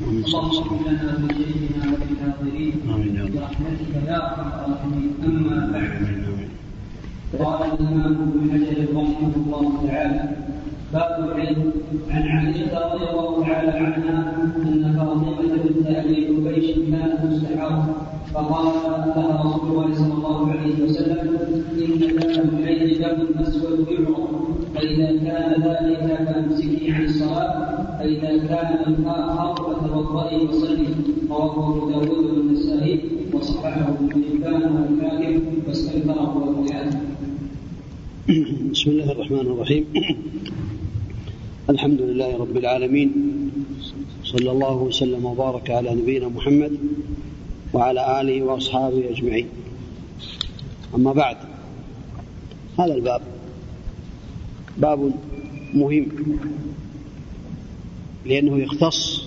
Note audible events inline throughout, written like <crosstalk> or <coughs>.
اللهم لنا ولشيخنا وللحاضرين برحمتك يا ارحم الراحمين اما بعد قال الامام ابن حجر رحمه الله تعالى باب العلم عن عائشه رضي الله تعالى عنها ان فاطمه بنت ابي حبيش كانت مستحاضه فقال لها رسول الله صلى الله عليه وسلم ان دم العين دم اسود يعرض فاذا كان ذلك فامسكي عن الصلاه فإذا كان من آخر فتوضئي وصلي رواه أبو داود والنسائي وصححه ابن حبان والحاكم واستنكره أبو بسم الله الرحمن الرحيم. الحمد لله رب العالمين. صلى الله وسلم وبارك على نبينا محمد وعلى آله وأصحابه أجمعين. أما بعد هذا الباب. باب مهم. لأنه يختص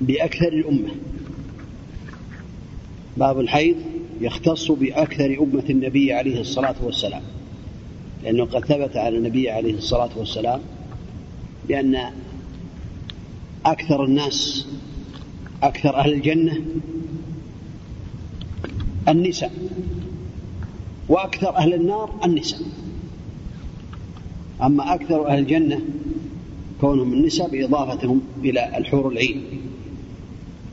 بأكثر الأمة. باب الحيض يختص بأكثر أمة النبي عليه الصلاة والسلام. لأنه قد ثبت على النبي عليه الصلاة والسلام بأن أكثر الناس أكثر أهل الجنة النساء وأكثر أهل النار النساء. أما أكثر أهل الجنة كونهم النساء بإضافتهم إلى الحور العين.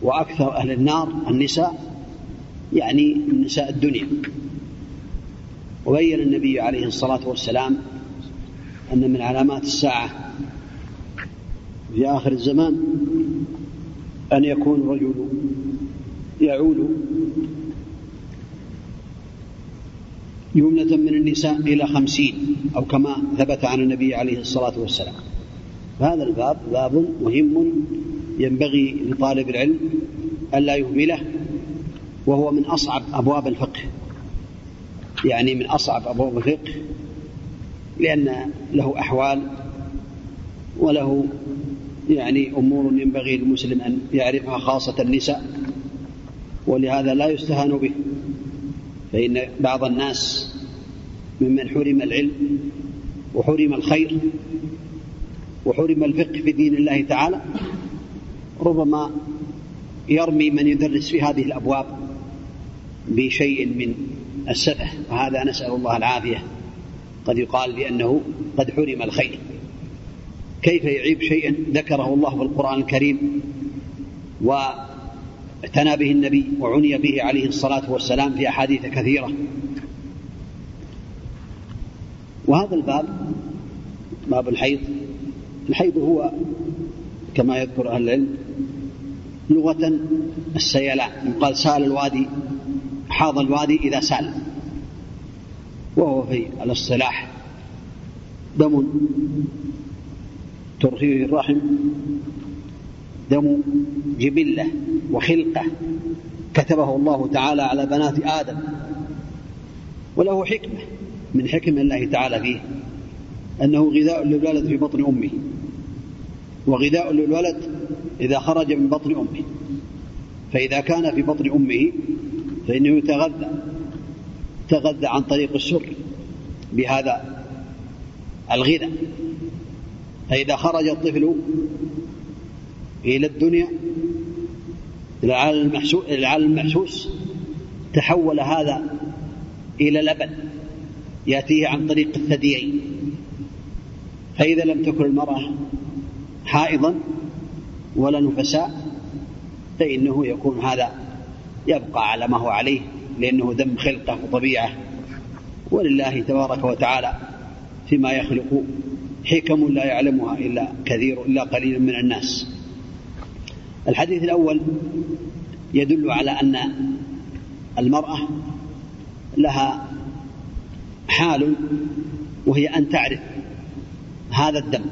وأكثر أهل النار النساء يعني نساء الدنيا. وبين النبي عليه الصلاة والسلام أن من علامات الساعة في آخر الزمان أن يكون الرجل يعول يمنة من النساء إلى خمسين أو كما ثبت عن النبي عليه الصلاة والسلام. هذا الباب باب مهم ينبغي لطالب العلم ألا يهمله وهو من أصعب أبواب الفقه. يعني من أصعب أبواب الفقه لأن له أحوال وله يعني أمور ينبغي للمسلم أن يعرفها خاصة النساء ولهذا لا يستهان به. فإن بعض الناس ممن حرم العلم وحرم الخير وحرم الفقه في دين الله تعالى ربما يرمي من يدرس في هذه الأبواب بشيء من السفه وهذا نسأل الله العافية. قد يقال بأنه قد حرم الخير. كيف يعيب شيئا ذكره الله في القرآن الكريم واعتنى به النبي وعني به عليه الصلاة والسلام في أحاديث كثيرة. وهذا الباب باب الحيض الحيض هو كما يذكر أهل العلم لغة السيلان. يقال سأل الوادي حاض الوادي إذا سأل. وهو في الاصطلاح دم ترخيه الرحم دم جبلة وخلقة كتبه الله تعالى على بنات آدم. وله حكمة من حكم الله تعالى فيه أنه غذاء للولد في بطن أمه. وغذاء للولد إذا خرج من بطن أمه. فإذا كان في بطن أمه فإنه يتغذى تغذى عن طريق السر بهذا الغذاء. فإذا خرج الطفل إلى الدنيا إلى العالم المحسوس, المحسوس تحول هذا إلى لبن يأتيه عن طريق الثديين فإذا لم تكن المرأة حائضا ولا نفساء فإنه يكون هذا يبقى على ما هو عليه لأنه دم خلقة وطبيعة. ولله تبارك وتعالى فيما يخلق حكم لا يعلمها إلا كثير إلا قليل من الناس. الحديث الأول يدل على أن المرأة لها حال وهي أن تعرف هذا الدم.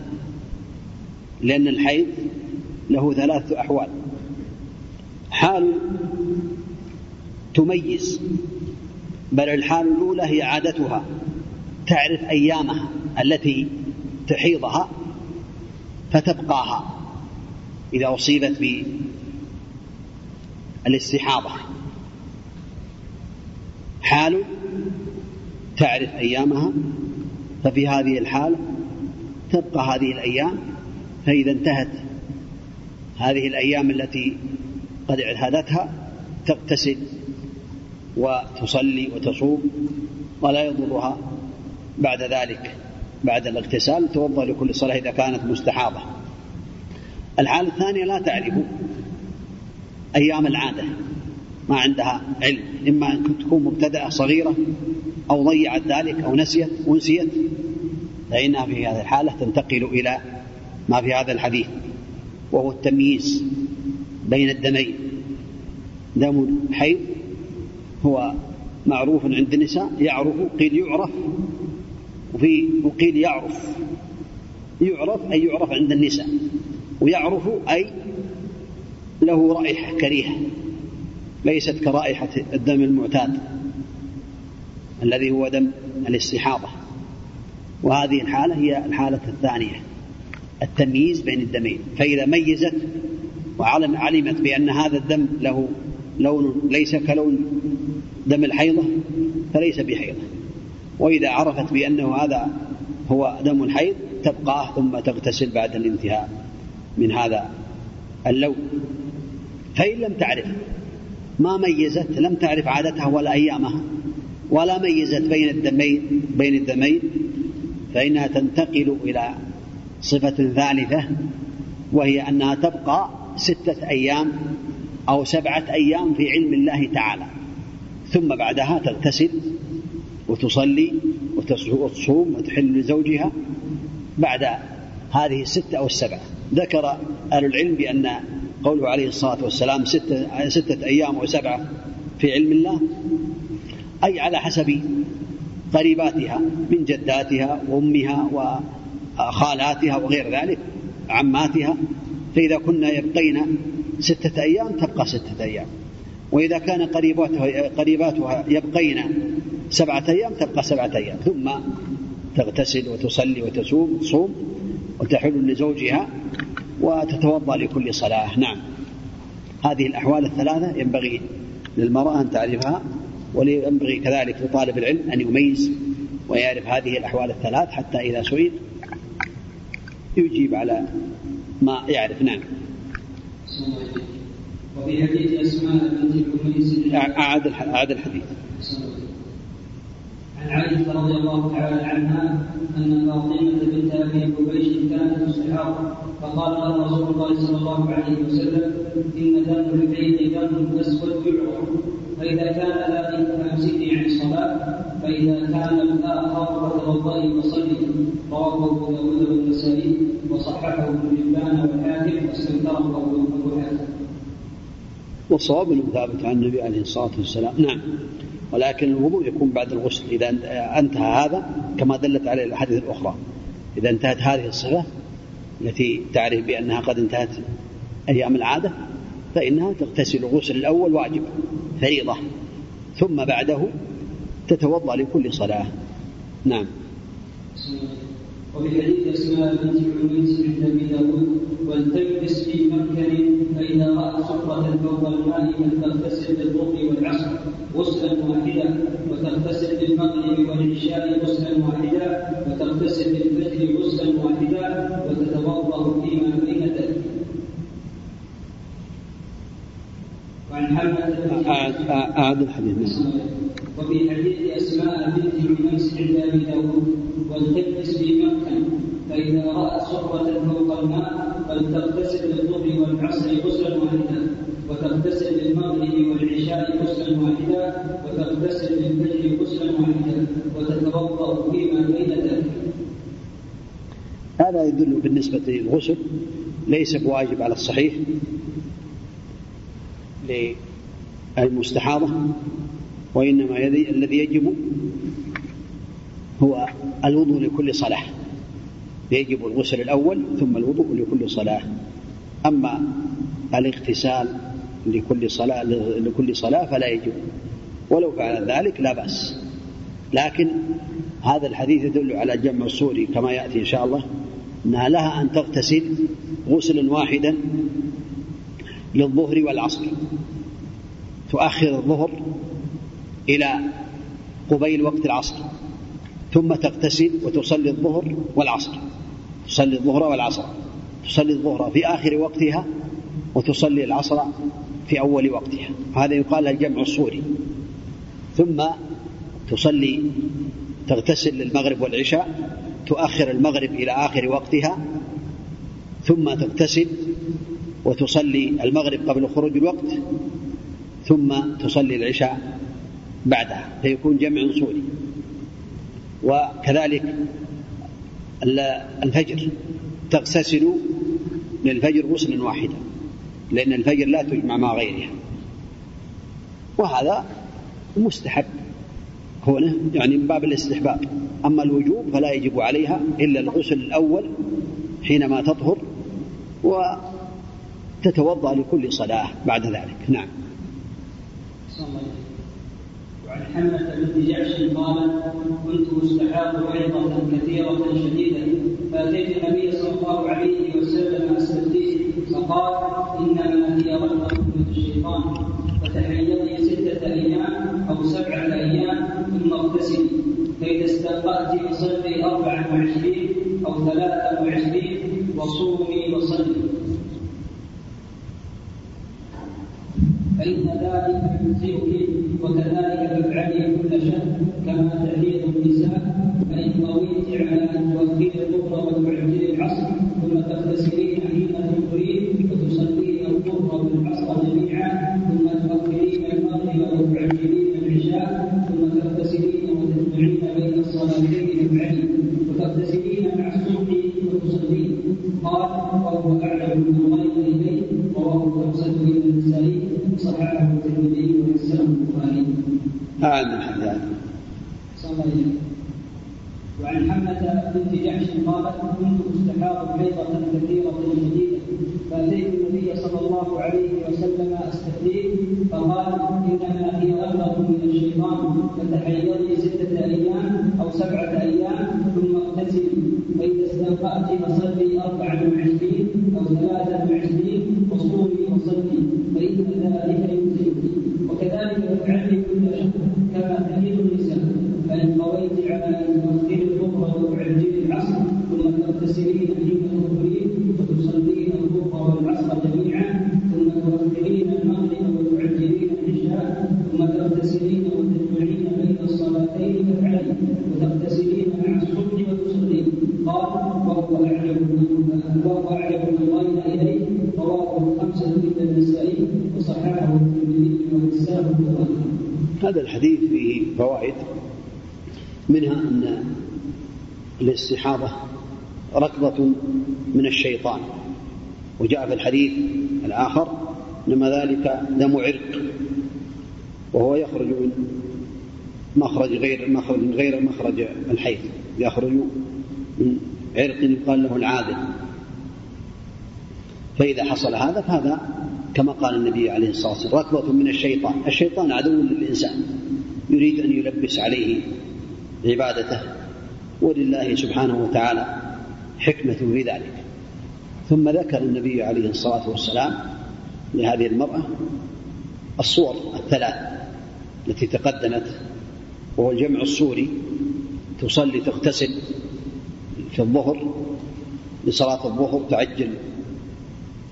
لأن الحيض له ثلاثة أحوال. حال تميز بل الحال الأولى هي عادتها. تعرف أيامها التي تحيضها فتبقاها إذا أصيبت بالاستحاضة. حال تعرف أيامها ففي هذه الحال تبقى هذه الأيام فإذا انتهت هذه الأيام التي قد اعتادتها تغتسل وتصلي وتصوم ولا يضرها بعد ذلك. بعد الاغتسال توضأ لكل صلاة إذا كانت مستحاضة. الحالة الثانية لا تعرف أيام العادة ما عندها علم. إما أن تكون مبتدأة صغيرة أو ضيعت ذلك أو نسيت ونسيت فإنها في هذه الحالة تنتقل إلى ما في هذا الحديث وهو التمييز بين الدمين. دم حيض هو معروف عند النساء يعرف قيل يعرف وفي وقيل يعرف. يعرف أي يعرف عند النساء ويعرف أي له رائحة كريهة ليست كرائحة الدم المعتاد الذي هو دم الاستحاضة. وهذه الحالة هي الحالة الثانية. التمييز بين الدمين فإذا ميزت وعلمت بأن هذا الدم له لون ليس كلون دم الحيضة فليس بحيضة. وإذا عرفت بأنه هذا هو دم الحيض تبقاه ثم تغتسل بعد الانتهاء من هذا اللون. فإن لم تعرف ما ميزت لم تعرف عادتها ولا أيامها ولا ميزت بين الدمين بين الدمين فإنها تنتقل إلى صفة ثالثة وهي أنها تبقى ستة أيام أو سبعة أيام في علم الله تعالى. ثم بعدها تغتسل وتصلي وتصوم وتحل لزوجها بعد هذه الستة أو السبعة. ذكر أهل العلم بأن قوله عليه الصلاة والسلام ستة, ستة أيام وسبعة في علم الله أي على حسب قريباتها من جداتها وأمها وخالاتها وغير ذلك عماتها فإذا كنا يبقين ستة أيام تبقى ستة أيام. وإذا كان قريباتها, قريباتها يبقين سبعة أيام تبقى سبعة أيام. ثم تغتسل وتصلي وتصوم تصوم وتحل لزوجها وتتوضأ لكل صلاة. نعم. هذه الأحوال الثلاثة ينبغي للمرأة أن تعرفها وينبغي كذلك لطالب العلم أن يميز ويعرف هذه الأحوال الثلاث حتى إذا سئل يجيب على ما يعرف. نعم. وفي حديث أسماء بنت عميس أعاد أعاد الحديث. عن عائشة رضي الله تعالى عنها أن فاطمة بنت أبي حبيش كانت مستحاضة فقال لها رسول الله صلى الله عليه وسلم إن دم الحيض دم أسود يعرف فإذا كان ذلك فأمسكي عن فإذا كان الآخر فتوضئي وصلي رواه أبو داود والنسائي وصححه ابن حبان والحاكم واستنكره أبو حاتم والصواب أنه ثابت عن النبي عليه الصلاة والسلام. نعم. ولكن الوضوء يكون بعد الغسل. إذا انتهى هذا كما دلت عليه الأحاديث الأخرى. إذا انتهت هذه الصفة التي تعرف بأنها قد انتهت أيام العادة فإنها تغتسل الغسل الأول واجب فريضة. ثم بعده تتوضأ لكل صلاة. نعم. وفي حديث اسماء بنت عميس عند أبي داود ولتلبس في مكن فاذا رأت صفرة فوق الماء فلتغتسل بالظهر والعصر غسلا واحدا وتغتسل بالمغرب والعشاء غسلا واحدا وتغتسل بالفجر غسلا واحدا وتتوضأ فيما بين ذلك وعن حمزة أعد الحديث نعم. وفي حديث أسماء بنت عميس عند أبي داود ولتلبس في مكة فإذا رأت صفرة فوق الماء فلتغتسل بالظهر والعصر غسلا واحدا وتغتسل بالمغرب والعشاء غسلا واحدا وتغتسل بالفجر غسلا واحدا وتتوضأ فيما بين ذلك. هذا يدل بالنسبة للغسل ليس بواجب على الصحيح للمستحاضة. وإنما الذي يجب هو الوضوء لكل صلاة. يجب الغسل الأول ثم الوضوء لكل صلاة. أما الاغتسال لكل صلاة لكل صلاة فلا يجب. ولو فعل ذلك لا بأس. لكن هذا الحديث يدل على جمع الصوري كما يأتي إن شاء الله. أنها لها أن تغتسل غسلا واحدا للظهر والعصر. تؤخر الظهر إلى قبيل وقت العصر. ثم تغتسل وتصلي الظهر والعصر. تصلي الظهر والعصر. تصلي الظهر في آخر وقتها وتصلي العصر في أول وقتها. هذا يقال الجمع الصوري. ثم تصلي تغتسل للمغرب والعشاء تؤخر المغرب إلى آخر وقتها ثم تغتسل وتصلي المغرب قبل خروج الوقت ثم تصلي العشاء بعدها فيكون جمع صوري وكذلك الفجر تغتسل للفجر غسلا واحدا لأن الفجر لا تجمع مع غيرها. وهذا مستحب. هنا يعني من باب الاستحباب. أما الوجوب فلا يجب عليها إلا الغسل الأول حينما تطهر وتتوضأ لكل صلاة بعد ذلك. نعم. وعن حملة بنت جعش قال كنت مستحاض عظة كثيرة شديدة فأتيت النبي صلى الله عليه وسلم أستفتيه فقال إنما هي رحمة من الشيطان. فتحيضي ستة أيام أو سبعة أيام ثم اغتسلي فإذا استنقأت فصلي أربعة وعشرين أو ثلاثة وعشرين وصومي وصلي فإن ذلك يجزئك وكذلك تفعلي كل شهر كما تحيض النساء فإن طويت على أن تؤخري الظهر وتعجلي هذا الحديث. وعن حملة بنت جحش قالت كنت أستحاض حيضة كثيرة شديدة فأتيت النبي صلى الله عليه وسلم أستفتيه فقال إنما هي أبلغ من الشيطان فتحيضي ستة أيام أو سبعة أيام ثم اغتسلي فإذا استنقأت فصلي أربعة وعشرين أو ثلاثة وعشرين وصومي وصلي. فإن ذلك الاستحاضة ركضة من الشيطان. وجاء في الحديث الآخر إنما ذلك دم عرق. وهو يخرج من مخرج غير مخرج غير مخرج الحيض. يخرج من عرق يقال له العادل فإذا حصل هذا فهذا كما قال النبي عليه الصلاة والسلام ركضة من الشيطان. الشيطان عدو للإنسان يريد أن يلبس عليه عبادته. ولله سبحانه وتعالى حكمة في ذلك. ثم ذكر النبي عليه الصلاة والسلام لهذه المرأة الصور الثلاث التي تقدمت وهو الجمع الصوري تصلي تغتسل في الظهر لصلاة الظهر تعجل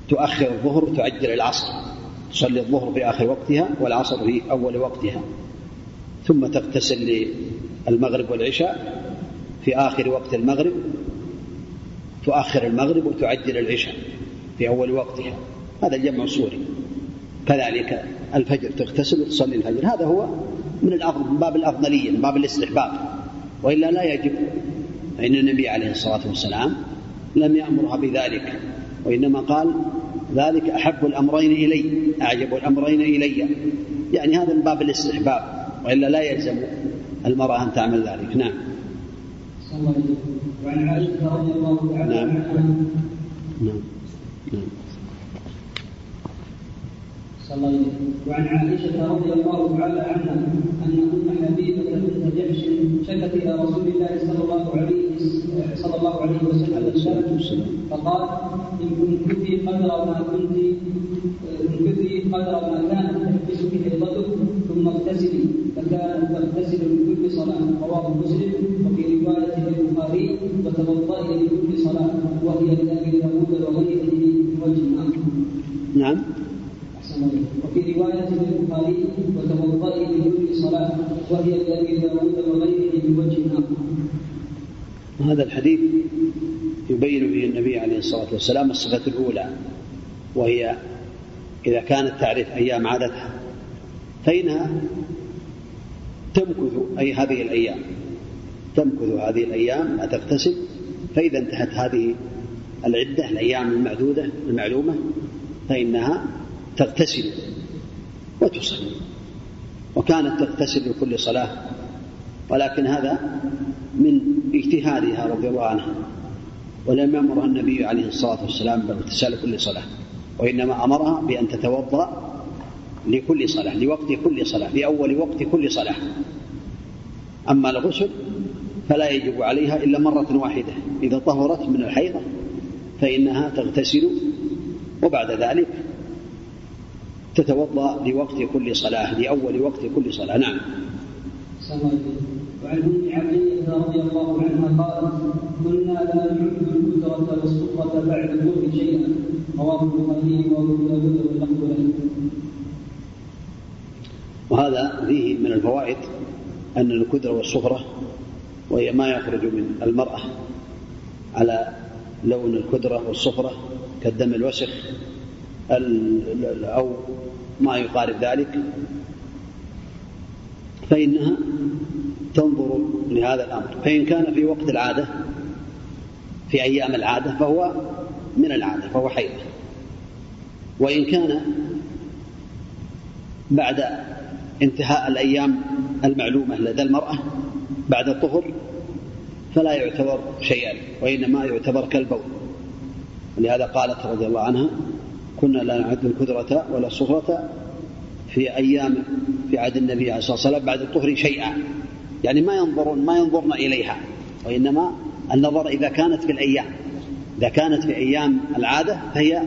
تؤخر الظهر تعجل العصر تصلي الظهر في آخر وقتها والعصر في أول وقتها ثم تغتسل للمغرب والعشاء في آخر وقت المغرب تؤخر المغرب وتعجل العشاء في أول وقتها. هذا الجمع الصوري. كذلك الفجر تغتسل وتصلي الفجر. هذا هو من الأفضل من باب الأفضلية من باب الاستحباب. وإلا لا يجب فإن النبي عليه الصلاة والسلام لم يأمرها بذلك وإنما قال ذلك أحب الأمرين إلي أعجب الأمرين إلي. يعني هذا من باب الاستحباب. وإلا لا يلزم المرأة أن تعمل ذلك. نعم. وعن عائشة رضي الله تعالى نعم. عنها نعم. نعم. صلى. وعن عائشة رضي الله تعالى عنها أن أم حبيبة بنت جحش شكت إلى رسول الله صلى الله عليه صلى الله عليه وسلم فقال إن كنت قدر ما كنت إن كنت قدر ما كانت تحبسك حيضتك ثم اغتسلي. فكانت تغتسل من كل صلاة رواه مسلم. وتوضئي لكل صلاة وهي لأبي داود وغيره من وجه آخر وفي رواية للبخاري وتوضئي لكل صلاة وهي لأبي داود وغيره بوجه آخر. هذا الحديث يبين به النبي عليه الصلاة والسلام الصفة الأولى وهي إذا كانت تعرف أيام عادتها فإنها تمكث أي هذه الأيام. تمكث هذه الأيام لا تغتسل فإذا انتهت هذه العدة الأيام المعدودة المعلومة فإنها تغتسل وتصلي وكانت تغتسل لكل صلاة ولكن هذا من اجتهادها رضي الله عنها. ولم يأمرها النبي عليه الصلاة والسلام باغتسال كل صلاة وإنما أمرها بأن تتوضأ لكل صلاة لوقت كل صلاة لأول وقت كل صلاة. أما الغسل فلا يجب عليها إلا مرة واحدة. إذا طهرت من الحيضة فإنها تغتسل وبعد ذلك تتوضأ لوقت كل صلاة لأول وقت كل صلاة. نعم. وعن ام عبدية رضي الله عنها قالت كنا لا نعد الكثرة والسفرة بعد الظهر شيئا. رواه البخاري وأبو داود واللفظ وهذا فيه من الفوائد أن الكدرة والصفرة وهي ما يخرج من المرأة على لون الكدرة والصفرة كالدم الوسخ أو ما يقارب ذلك. فإنها تنظر لهذا الأمر. فإن كان في وقت العادة في أيام العادة فهو من العادة فهو حيض. وإن كان بعد انتهاء الأيام المعلومة لدى المرأة بعد الطهر فلا يعتبر شيئا وإنما يعتبر كالبول. ولهذا قالت رضي الله عنها كنا لا نعد الكدرة ولا الصفرة في أيام في عهد النبي عليه الصلاة والسلام بعد الطهر شيئا. يعني ما ينظرون ما ينظرن إليها وإنما النظر إذا كانت في الأيام. إذا كانت في أيام العادة فهي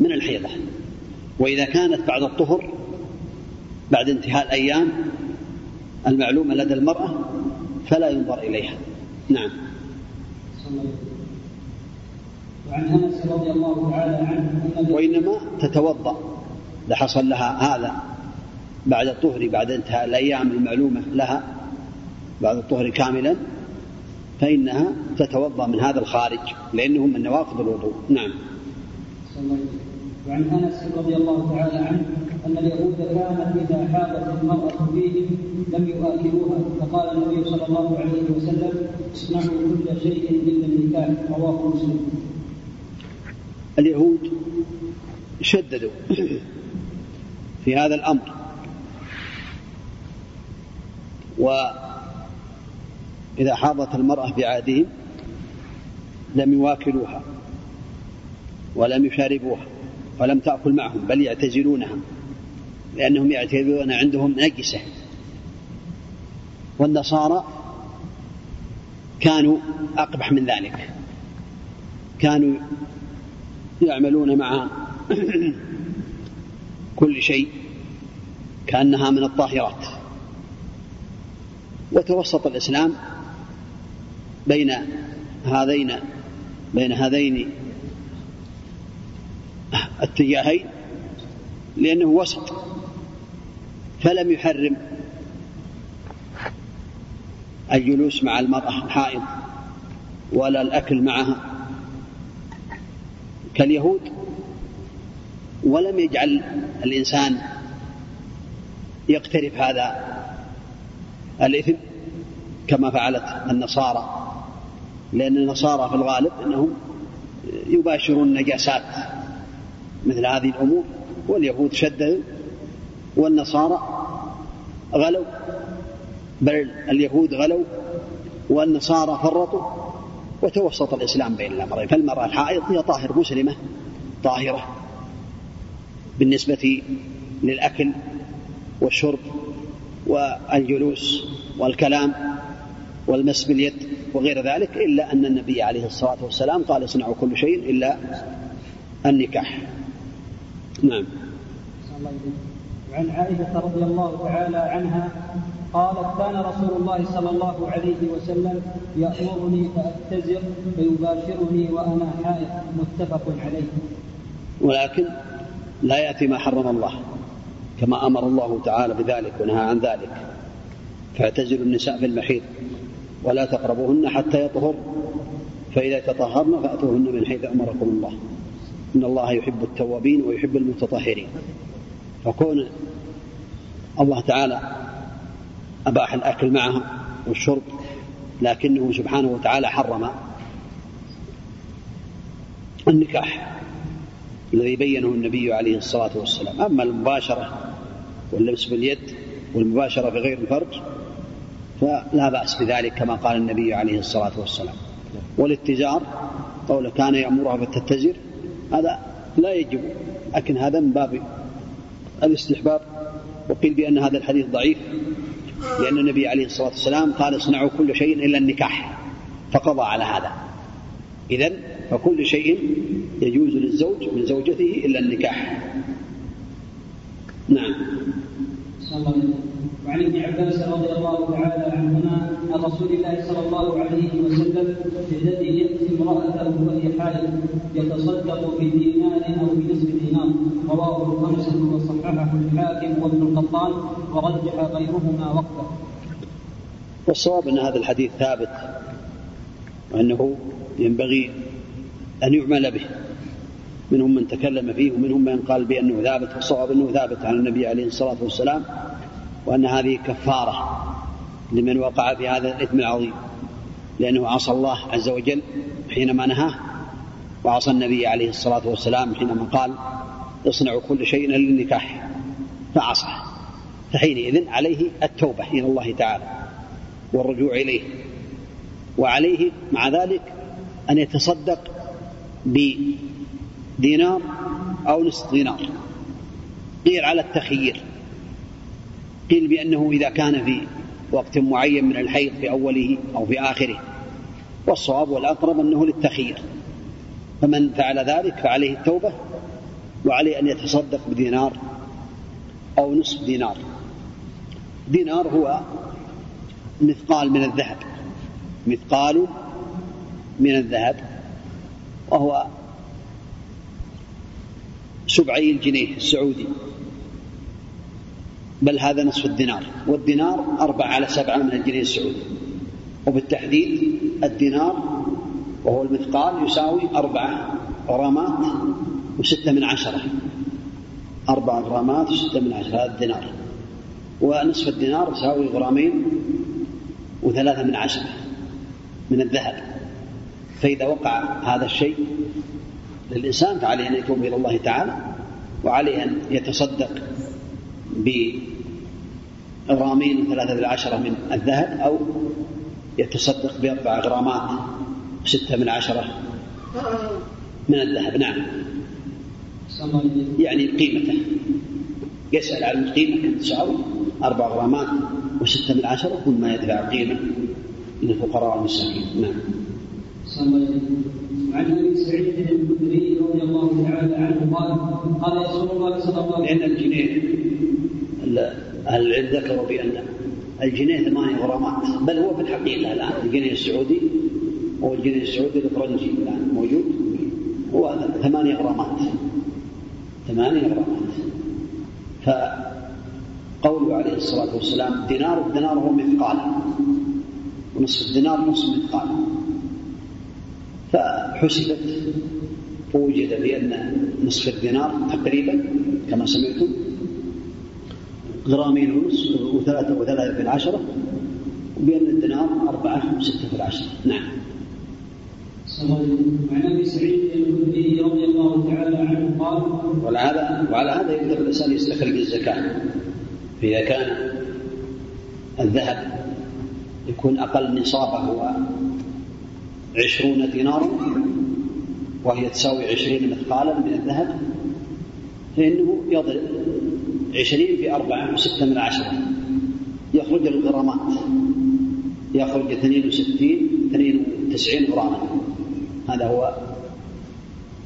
من الحيضة. وإذا كانت بعد الطهر بعد انتهاء الأيام المعلومة لدى المرأة فلا ينظر إليها. نعم. وعن أنس رضي الله تعالى عنه وإنما تتوضأ. إذا حصل لها هذا بعد الطهر بعد انتهاء الأيام المعلومة لها بعد الطهر كاملا فإنها تتوضأ من هذا الخارج لأنه من نواقض الوضوء. نعم. وعن أنس رضي الله تعالى عنه أن اليهود كانت إذا حاضت المرأة فيهم لم يؤكلوها فقال النبي صلى الله عليه وسلم اصنعوا كل شيء إلا النكاح. رواه مسلم. اليهود شددوا في هذا الأمر. وإذا حاضت المرأة بعهدهم لم يواكلوها ولم يشاربوها ولم تأكل معهم بل يعتزلونها. لأنهم يعتبرون عندهم نجسة. والنصارى كانوا أقبح من ذلك. كانوا يعملون مع <clears throat> كل شيء كأنها من الطاهرات. وتوسط الإسلام بين هذين بين هذين الاتجاهين لأنه وسط. فلم يحرم الجلوس مع المرأة الحائض ولا الأكل معها. كاليهود ولم يجعل الإنسان يقترف هذا الإثم كما فعلت النصارى لأن النصارى في الغالب أنهم يباشرون النجاسات مثل هذه الأمور واليهود شددوا والنصارى غلوا بل اليهود غلوا والنصارى فرطوا وتوسط الإسلام بين الأمرين. فالمرأة الحائض هي طاهر مسلمة طاهرة بالنسبة للأكل والشرب والجلوس والكلام والمس باليد وغير ذلك إلا أن النبي عليه الصلاة والسلام قال اصنعوا كل شيء إلا النكاح. نعم. وعن عائشة رضي الله تعالى عنها قالت كان رسول الله صلى الله عليه وسلم يأمرني فأتزر فيباشرني وأنا حائض متفق عليه. ولكن لا يأتي ما حرم الله كما أمر الله تعالى بذلك ونهى عن ذلك. فاعتزلوا النساء في المحيط ولا تقربوهن حتى يطهر. فإذا تطهرن فأتوهن من حيث أمركم الله. إن الله يحب التوابين ويحب المتطهرين. فكون الله تعالى أباح الأكل معها والشرب لكنه سبحانه وتعالى حرم النكاح الذي بينه النبي عليه الصلاة والسلام. أما المباشرة واللمس باليد والمباشرة في غير الفرج فلا بأس بذلك كما قال النبي عليه الصلاة والسلام. والاتجار قوله كان يأمرها فتتزر هذا لا يجب لكن هذا من باب الاستحباب وقيل بأن هذا الحديث ضعيف لأن النبي عليه الصلاة والسلام قال اصنعوا كل شيء إلا النكاح. فقضى على هذا. إذا فكل شيء يجوز للزوج من زوجته إلا النكاح. نعم. وعن ابن عباس رضي الله تعالى عنهما عن رسول الله صلى الله عليه وسلم الذي يأتي امرأته وهي حائض يتصدق بدينار أو بنصف دينار. رواه الخمسه وصححه الحاكم وابن القطان ورجح غيرهما وقته. والصواب أن هذا الحديث ثابت وأنه ينبغي أن يعمل به. منهم من تكلم فيه ومنهم من قال بأنه ثابت والصواب أنه ثابت عن النبي عليه الصلاة والسلام. وأن هذه كفارة لمن وقع في هذا الإثم العظيم لأنه عصى الله عز وجل حينما نهاه وعصى النبي عليه الصلاة والسلام حينما قال اصنعوا كل شيء للنكاح. فعصى. فحينئذ عليه التوبة إلى الله تعالى والرجوع إليه. وعليه مع ذلك أن يتصدق بدينار أو نصف دينار. قيل على التخيير. قيل بأنه إذا كان في وقت معين من الحيض في أوله أو في آخره والصواب والأقرب أنه للتخيير. فمن فعل ذلك فعليه التوبة وعليه أن يتصدق بدينار أو نصف دينار. دينار هو مثقال من الذهب مثقال من الذهب وهو سبعي الجنيه السعودي. بل هذا نصف الدينار والدينار أربعة على سبعة من الجنيه السعودي. وبالتحديد الدينار وهو المثقال يساوي أربعة غرامات وستة من عشرة. أربعة غرامات وستة من عشرة هذا الدينار. ونصف الدينار يساوي غرامين وثلاثة من عشرة من الذهب. فإذا وقع هذا الشيء للإنسان فعليه أن يتوب إلى الله تعالى وعليه أن يتصدق بغرامين وثلاثة العشرة من الذهب أو يتصدق بأربع غرامات ستة من عشرة من الذهب. نعم. يعني قيمته. يسأل عن القيمة كم تساوي أربع غرامات وستة من عشرة ثم يدفع قيمة للفقراء والمساكين. نعم. عن أبي سعيد الخدري رضي الله تعالى عنه قال قال رسول الله صلى الله عليه وسلم لأن الجنيه أهل العلم ذكروا بأن الجنيه ثمانية غرامات بل هو في الحقيقة الآن الجنيه السعودي هو الجنيه السعودي الفرنجي الآن موجود هو ثمانية غرامات ثمانية غرامات. فقوله عليه الصلاة والسلام دينار الدينار هو مثقال ونصف الدينار نصف مثقال. فحسبت فوجد بأن نصف الدينار تقريبا كما سمعتم غرامين ونصف وثلاثة وثلاثة في العشرة وبأن الدينار أربعة وستة في العشرة. نعم. وعن أبي سعيد الخدري رضي الله تعالى عنه قال وعلى هذا وعلى هذا يقدر الإنسان يستخرج الزكاة. فاذا كان الذهب يكون أقل نصابه عشرون دينارا وهي تساوي عشرين مثقالا من الذهب فإنه يضرب عشرين في أربعة وستة من عشرة. يخرج الغرامات. يخرج اثنين وستين اثنين وتسعين غراما. هذا هو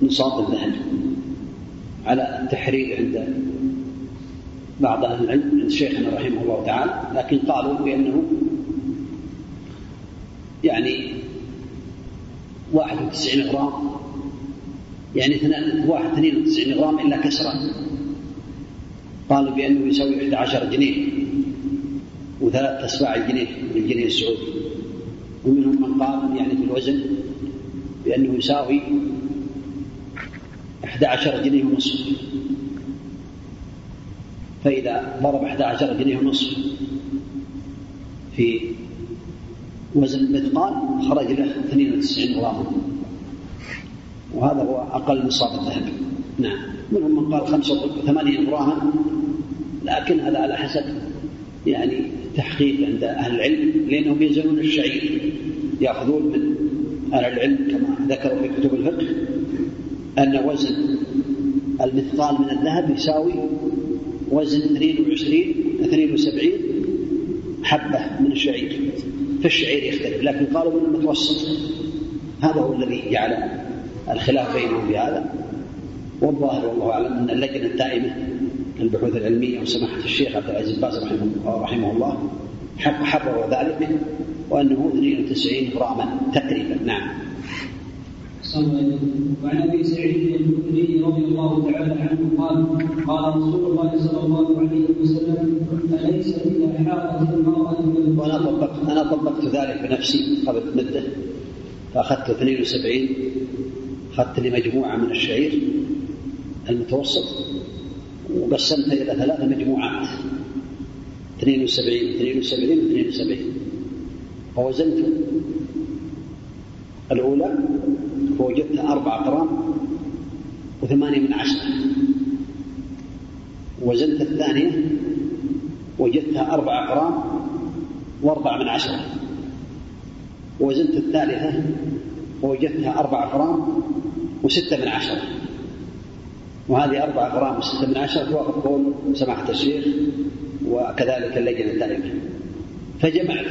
نصاب الذهب على التحرير عند بعض أهل العلم عند شيخنا رحمه الله تعالى لكن قالوا بأنه يعني 91 غرام يعني واحد 92 غرام إلا كسرا قالوا بأنه يساوي 11 جنيه وثلاث أسباع الجنيه الجنيه السعودي. ومنهم من قال يعني في الوزن بأنه يساوي 11 جنيه ونصف. فإذا ضرب 11 جنيه ونصف في وزن المثقال خرج له 92 غراما. وهذا هو أقل نصاب الذهب. نعم. منهم من قال 85 غراما لكن هذا على حسب يعني تحقيق عند أهل العلم لأنهم يزنون الشعير يأخذون من أهل العلم كما ذكروا في كتب الفقه أن وزن المثقال من الذهب يساوي وزن 22 72 حبة من الشعير. فالشعير يختلف لكن قالوا من المتوسط هذا هو الذي جعل الخلاف بينهم في هذا. والظاهر والله أعلم أن اللجنة الدائمة للبحوث العلمية وسماحة الشيخ عبد العزيز باز رحمه, رحمه الله حرروا ذلك وأنه 92 غراما تقريبا نعم. وعن أبي سعيد الخدري رضي الله تعالى عنه قال قال رسول الله صلى الله عليه وسلم أليس إذا حاضت المرأة وأنا طبقت أنا طبقت ذلك بنفسي قبل مدة فأخذت 72 أخذت لي مجموعه من الشعير المتوسط. وقسمتها إلى ثلاث مجموعات. 72 72 72 فوزنت. الأولى فوجدتها أربعة غرام وثمانية من عشرة. وزنت الثانية وجدتها أربعة غرام وأربعة من عشرة. وزنت الثالثة ووجدتها أربعة غرام وستة من عشرة. وهذه أربعة غرام وستة من عشرة توافق قول سماحة الشيخ وكذلك اللجنة الدائمة فجمعت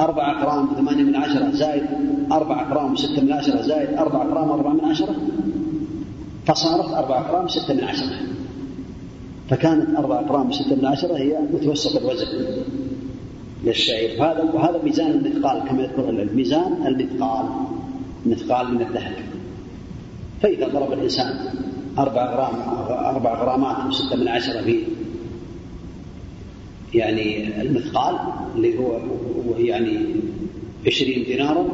أربعة غرام وثمانية من عشرة زائد أربعة غرام وستة من عشرة زائد أربعة غرام وأربعة من عشرة فصارت أربعة غرام وستة من عشرة فكانت أربعة غرام وستة من عشرة هي متوسط الوزن للشعير. هذا وهذا ميزان المثقال كما يذكر العلم. ميزان المثقال مثقال من الذهب. فإذا ضرب الإنسان أربع غرام أربع غرامات وستة من عشرة في يعني المثقال اللي هو يعني عشرين دينارا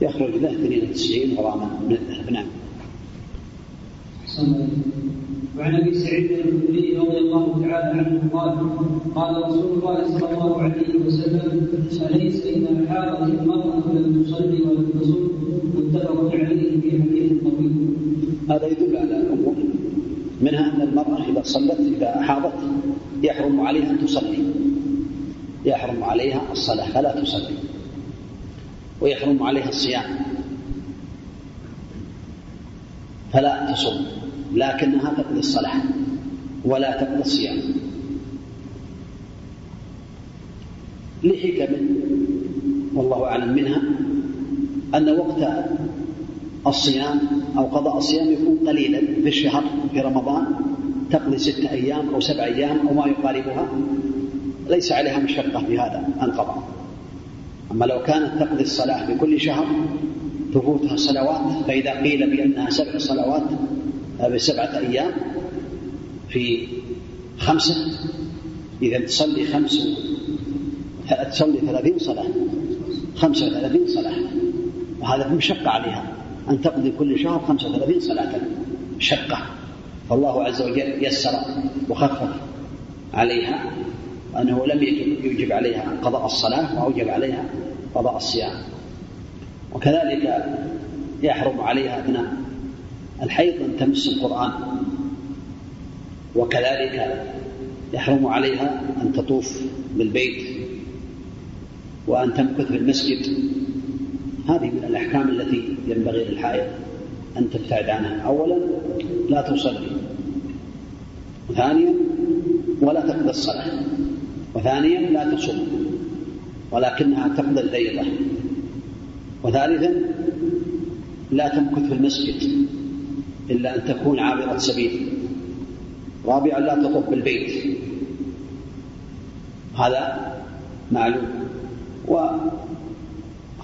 يخرج له 92 غراما من الذهب. نعم. وعن أبي سعيد الخدري رضي الله تعالى عنه قال قال رسول الله صلى الله عليه وسلم أليس إذا حاضت المرأة لم تصلي ولم تصم متفق عليه في حديث طويل. هذا يدل على امور منها أن المرأة إذا صلت إذا حاضت يحرم عليها أن تصلي. يحرم عليها الصلاة فلا تصلي. ويحرم عليها الصيام. فلا تصوم. لكنها تقضي الصلاة ولا تقضي الصيام. لحكم والله أعلم منها أن وقت الصيام أو قضاء الصيام يكون قليلا في الشهر في رمضان تقضي ستة أيام أو سبع أيام أو ما يقاربها. ليس عليها مشقة في هذا القضاء. أما لو كانت تقضي الصلاة في كل شهر تفوتها صلوات فإذا قيل بأنها سبع صلوات بسبعة أيام في خمسة إذا تصلي خمس تصلي ثلاثين صلاة خمسة وثلاثين صلاة. وهذا مشقة عليها. أن تقضي كل شهر خمسة وثلاثين صلاة. شقة. فالله عز وجل يسر وخفف عليها وأنه لم يجب, يجب عليها قضاء الصلاة وأوجب عليها قضاء الصيام. وكذلك يحرم عليها أثناء الحيض أن تمس القرآن. وكذلك يحرم عليها أن تطوف بالبيت. وأن تمكث في المسجد. هذه من الأحكام التي ينبغي للحائض أن تبتعد عنها. أولا لا تصلي. وثانيا ولا تقضي الصلاة. وثانيا لا تصوم. ولكنها تقضي الفريضة. وثالثا لا تمكث في المسجد إلا أن تكون عابرة سبيل. رابعا لا تطب بالبيت. هذا معلوم.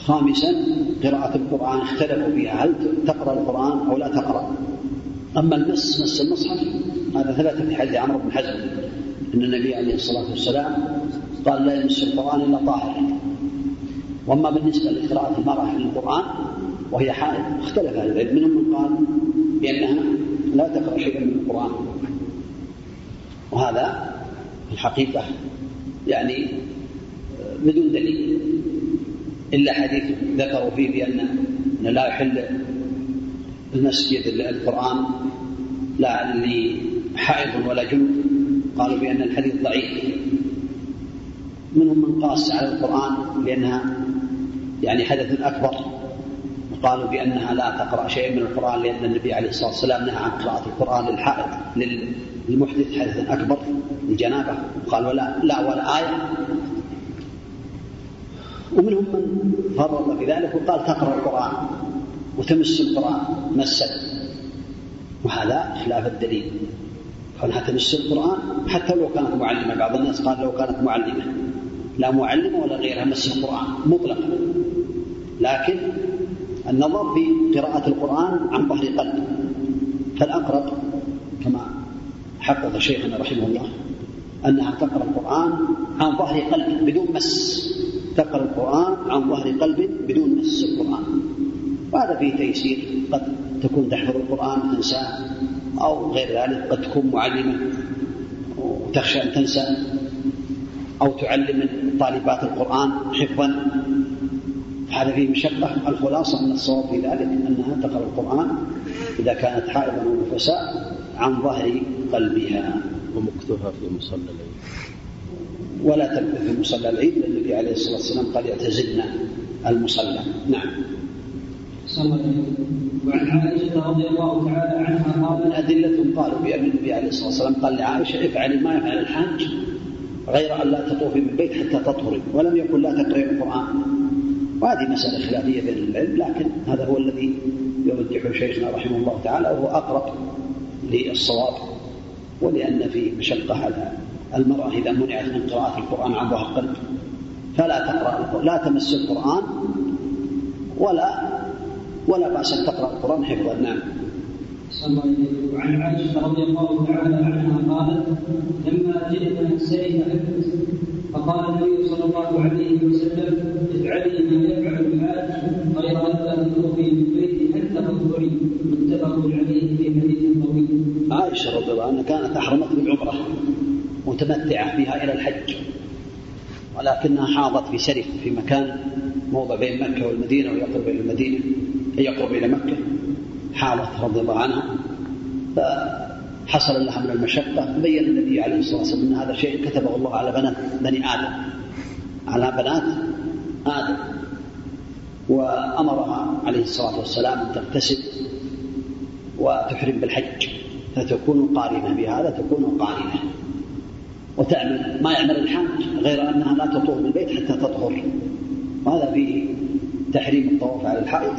وخامسا قراءة القرآن اختلفوا فيها هل تقرأ القرآن أو لا تقرأ؟ أما المس مس المصحف هذا ثبت في حديث عمرو بن حزم أن النبي عليه الصلاة والسلام قال لا يمس القرآن إلا طاهر. وأما بالنسبة لقراءة المرأة للقرآن وهي حائض اختلف أهل العلم. منهم من قال بأنها لا تقرأ شيئا من القرآن. وهذا في الحقيقة يعني بدون دليل. إلا حديث ذكروا فيه بأن لا يحل المسجد القرآن لا لحائض ولا جنوب قالوا بأن الحديث ضعيف. منهم من قاس على القرآن لأنها يعني حدث أكبر. وقالوا بأنها لا تقرأ شيئا من القرآن لأن النبي عليه الصلاة والسلام نهى عن قراءة القرآن للحائض للمحدث حدث أكبر لجنابة قال ولا لا ولا آية. ومنهم من فرط في ذلك وقال تقرأ القرآن وتمس القرآن مسا وهذا خلاف الدليل. كونها تمس القرآن حتى لو كانت معلمة بعض الناس قال لو كانت معلمة. لا معلمة ولا غيرها مس القرآن مطلقا. لكن النظر في قراءة القرآن عن ظهر قلب. فالأقرب كما حقق شيخنا رحمه الله أنها تقرأ القرآن عن ظهر قلب بدون مس. تقرأ القرآن عن ظهر قلب بدون مس القرآن. وهذا فيه تيسير. قد تكون تحفظ القرآن تنساه أو غير ذلك. قد تكون معلمة وتخشى أن تنسى أو تعلم طالبات القرآن حفظا. هذا فيه مشقة. الخلاصة من الصواب في ذلك أنها تقرأ القرآن إذا كانت حائضا أو نفساء عن ظهر قلبها. ومكتوها في مصلى العيد ولا تمكث في مصلى العيد لأن النبي عليه الصلاة والسلام قال يعتزلن المصلى. نعم. وعن عائشة رضي الله تعالى عنها قال أدلة قالوا بأن النبي عليه الصلاة والسلام قال لعائشة افعلي ما يفعل الحاج غير أن لا تطوفي بالبيت حتى تطهري ولم يقل لا تقرأي القرآن. وهذه مسألة خلافية بين العلم لكن هذا هو الذي يرجحه شيخنا رحمه الله تعالى وهو أقرب للصواب ولأن في مشقة على المرأة إذا منعت من قراءة القرآن عن ظهر قلب. فلا تقرأ لا تمس القرآن ولا ولا بأس أن تقرأ القرآن حفظا نعم وعن عائشة رضي الله تعالى عنها قالت لما جئنا سيف فقال النبي صلى الله عليه وسلم. افعلي ما يفعل الحاج غير ان لا تطوفي بالبيت حتى تطهري متفق عليه في حديث طويل. عائشة رضي الله عنها كانت أحرمت بالعمره متمتعة بها إلى الحج ولكنها حاضت في سرف في مكان موضع بين مكة والمدينة ويقرب إلى المدينة يقرب إلى مكة حاضت رضي الله عنها. حصل لها من المشقة بين النبي عليه الصلاة والسلام أن هذا شيء كتبه الله على بنات بني آدم على بنات آدم. وأمرها عليه الصلاة والسلام أن تغتسل وتحرم بالحج فتكون قارنة بهذا تكون قارنة. وتعمل ما يعمل الحاج غير أنها لا تطوف بالبيت حتى تطهر. وهذا فيه تحريم الطواف على الحائط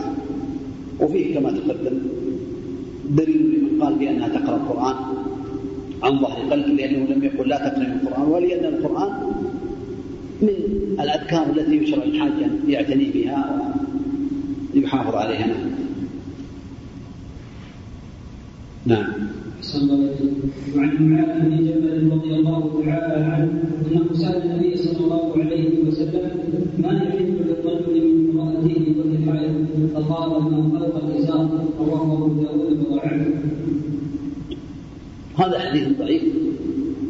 وفيه كما تقدم دليل لمن قال بأنها تقرأ القرآن عن ظهر قلب لأنه لم يقل لا تقرأ القرآن ولأن القرآن من الأذكار التي يشرع الحاج أن يعتني بها ويحافظ عليها. نعم. وعن معاذ بن جبل رضي الله تعالى عنه انه سال النبي صلى الله عليه وسلم ما يحل للرجل من امرأته وهي حائض فقال ما خلق الازار رواه أبو داود وضعفه. هذا حديث ضعيف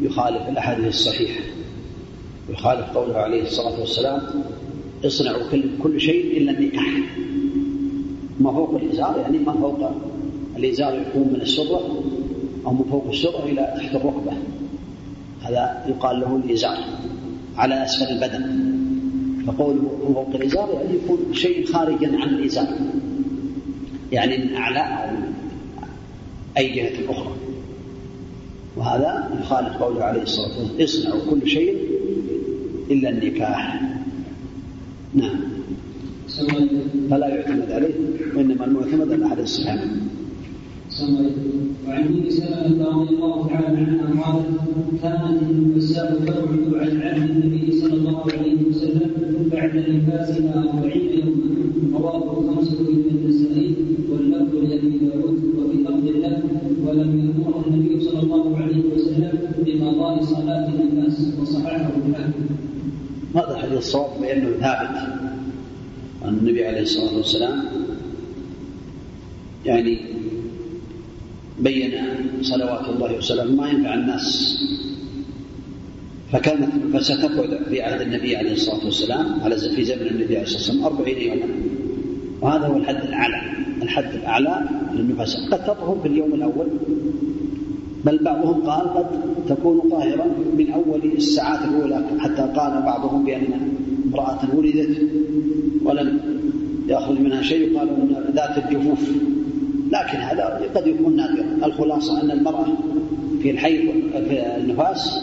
يخالف الأحاديث الصحيحة. يخالف قوله عليه الصلاة والسلام اصنعوا كل, كل شيء إلا النكاح ما فوق الإزار يعني ما فوق الإزار يكون من السرة. أو من فوق السرة إلى تحت الركبة. هذا يقال له الإزار على أسفل البدن. فقوله من فوق الإزار يعني يكون شيء خارجا عن الإزار. يعني من أعلى أو أي جهة أخرى. وهذا يخالف قوله عليه الصلاة والسلام اصنعوا كل شيء إلا النكاح. نعم. فلا يعتمد عليه وإنما المعتمد على أحد الصحابة وعن ام سلمه رضي الله تعالى عنها قالت كانت النساء تبعد عن عهد النبي صلى الله عليه وسلم بعد نفاسها أربعين يوما رواه الخمسة من النسائي واللفظ لأبي داود وفي لفظ له وصف النبي صلى الله عليه وسلم بقضاء صلاة الناس وصححه الحاكم. هذا الحديث الصواب بأنه ثابت النبي عليه الصلاة والسلام يعني بين صلوات الله وسلامه ما ينفع الناس. فكانت فستقعد في عهد النبي عليه الصلاة والسلام على في زمن النبي عليه الصلاة والسلام أربعين يوما. وهذا هو الحد الأعلى. الحد الأعلى للنفساء قد تطهر في اليوم الأول. بل بعضهم قال قد تكون طاهرا من أول الساعات الأولى حتى قال بعضهم بأن امرأة ولدت ولم يخرج منها شيء يقال ذات الجفوف. لكن هذا قد يكون نادرا الخلاصة أن المرأة في الحيض في النفاس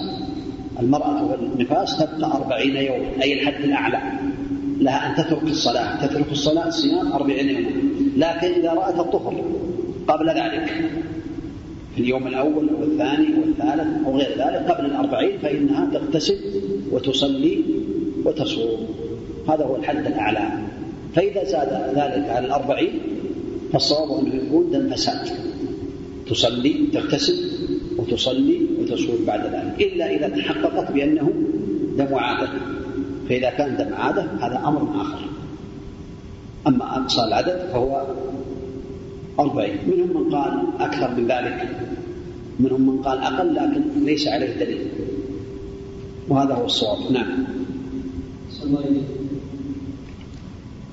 المرأة في النفاس تبقى أربعين يوما أي الحد الأعلى. لها أن تترك الصلاة. تترك الصلاة صيام أربعين يوما لكن إذا رأت الطهر قبل ذلك في اليوم الأول أو الثاني أو الثالث أو غير ذلك قبل الأربعين فإنها تغتسل وتصلي وتصوم. هذا هو الحد الأعلى. فإذا زاد ذلك على الأربعين فالصواب أنه يكون دم فساد. تصلي تغتسل وتصلي وتصوم بعد ذلك. إلا إذا تحققت بأنه دم عادة. فإذا كان دم عادة هذا أمر آخر. أما أقصى العدد فهو أربعين. منهم من قال أكثر من ذلك. منهم من قال أقل لكن ليس عليه دليل. وهذا هو الصواب. نعم.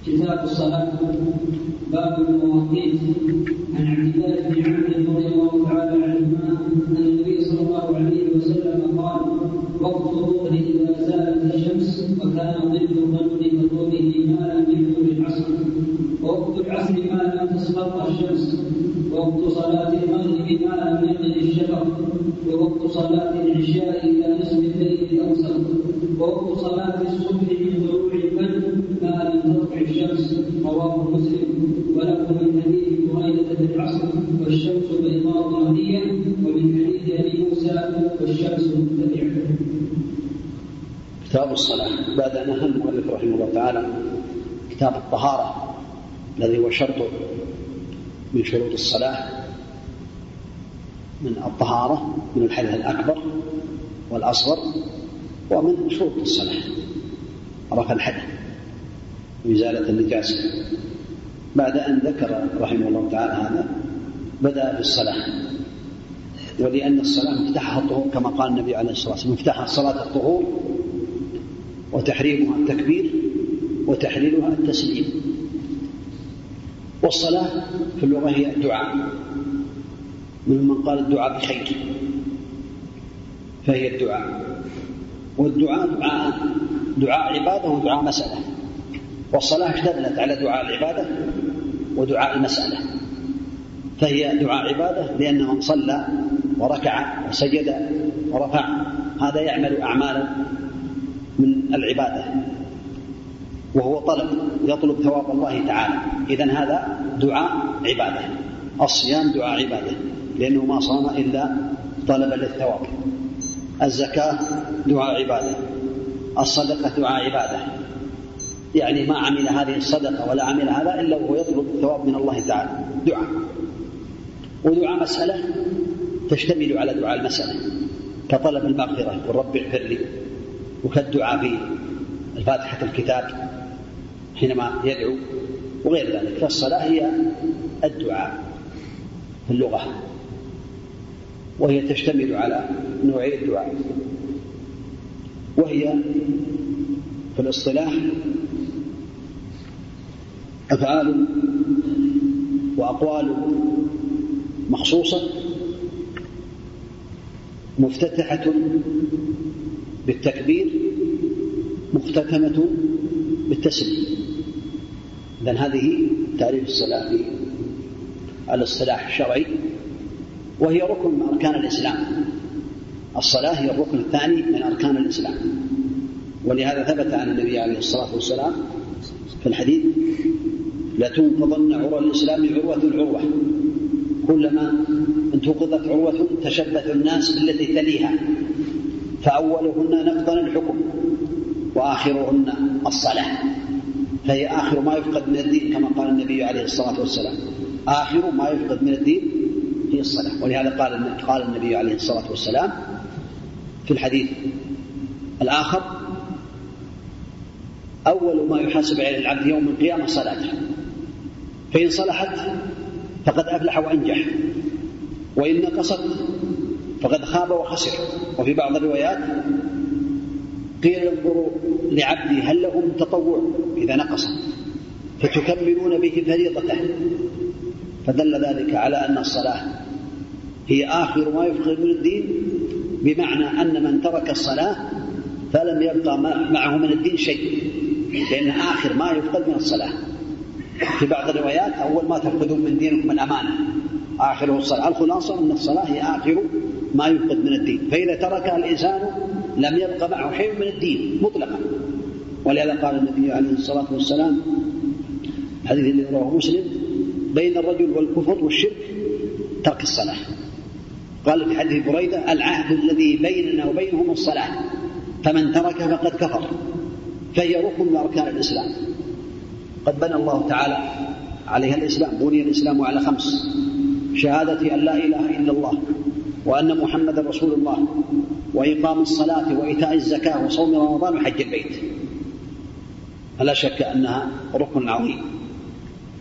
كتاب الصلاة. باب المواقيت عن عبد الله بن عمرو الصلاة بعد أن أهم المؤلف رحمه الله تعالى كتاب الطهارة الذي هو شرط من شروط الصلاة من الطهارة من الحدث الأكبر والأصغر ومن شروط الصلاة. رفع الحدث وإزالة النجاسة بعد أن ذكر رحمه الله تعالى هذا بدأ بالصلاة. ولأن الصلاة مفتاحها الطهور كما قال النبي عليه الصلاة والسلام مفتاح الصلاة الطهور وتحريمها التكبير وتحليلها التسليم. والصلاة في اللغة هي دعاء من من قال الدعاء بخير فهي الدعاء. والدعاء دعاء دعاء عبادة ودعاء مسألة. والصلاة اشتملت على دعاء العبادة ودعاء المسألة. فهي دعاء عبادة لأن من صلى وركع وسجد ورفع هذا يعمل أعمالا من العبادة. وهو طلب يطلب ثواب الله تعالى. إذا هذا دعاء عبادة. الصيام دعاء عبادة. لأنه ما صام إلا طلبا للثواب. الزكاة دعاء عبادة. الصدقة دعاء عبادة. يعني ما عمل هذه الصدقة ولا عمل هذا إلا وهو يطلب الثواب من الله تعالى. دعاء. ودعاء مسألة تشتمل على دعاء المسألة. كطلب المغفرة. والرب اغفر لي. وكالدعاء في الفاتحة الكتاب حينما يدعو وغير ذلك. فالصلاة هي الدعاء في اللغة وهي تشتمل على نوعي الدعاء وهي في الاصطلاح أفعال وأقوال مخصوصة مفتتحة بالتكبير مختتمة بالتسليم. إذا هذه تعريف الصلاة في الاصطلاح الشرعي وهي ركن من أركان الإسلام. الصلاة هي الركن الثاني من أركان الإسلام. ولهذا ثبت عن النبي عليه الصلاة والسلام في الحديث لتنقضن عروة الإسلام عروة عروة كلما انتقضت عروة تشبث الناس بالتي تليها. فأولهن نقضا الحكم وآخرهن الصلاة. فهي آخر ما يفقد من الدين كما قال النبي عليه الصلاة والسلام. آخر ما يفقد من الدين هي الصلاة. ولهذا قال قال النبي عليه الصلاة والسلام في الحديث الآخر أول ما يحاسب عليه العبد يوم القيامة صلاته. فإن صلحت فقد أفلح وأنجح وإن نقصت فقد خاب وخسر. وفي بعض الروايات قيل انظروا لعبدي هل له من تطوع؟ إذا نقص. فتكملون به فريضته. فدل ذلك على أن الصلاة هي آخر ما يفقد من الدين بمعنى أن من ترك الصلاة فلم يبقى معه من الدين شيء لأن آخر ما يفقد من الصلاة. في بعض الروايات أول ما تفقدون من دينكم الأمانة آخره الصلاة. الخلاصة أن الصلاة هي آخر ما يفقد من الدين. فإذا تركها الإنسان لم يبق معه شيء من الدين مطلقا. ولهذا قال النبي عليه الصلاة والسلام الحديث الذي رواه مسلم بين الرجل والكفر والشرك ترك الصلاة. قال في حديث بريدة العهد الذي بيننا وبينهم الصلاة. فمن ترك فقد كفر. فهي ركن من أركان الإسلام. قد بنى الله تعالى عليها الإسلام بني الإسلام على خمس شهادة أن لا إله إلا الله وأن محمدا رسول الله وإقام الصلاة وإيتاء الزكاة وصوم رمضان وحج البيت. فلا شك أنها ركن عظيم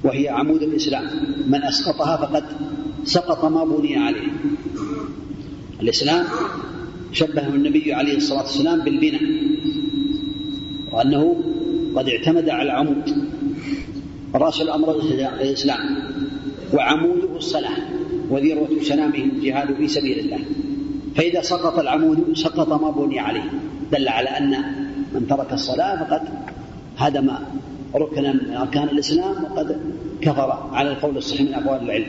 وهي عمود الإسلام. من أسقطها فقد سقط ما بني عليه. الإسلام شبهه النبي عليه الصلاة والسلام بالبناء وأنه قد اعتمد على العمود. رأس الأمر الإسلام وعموده الصلاة. وذروة سنامه الجهاد في سبيل الله. فإذا سقط العمود سقط ما بني عليه. دل على أن من ترك الصلاة فقد هدم ركنا من أركان الإسلام وقد كفر. على القول الصحيح من أقوال العلم.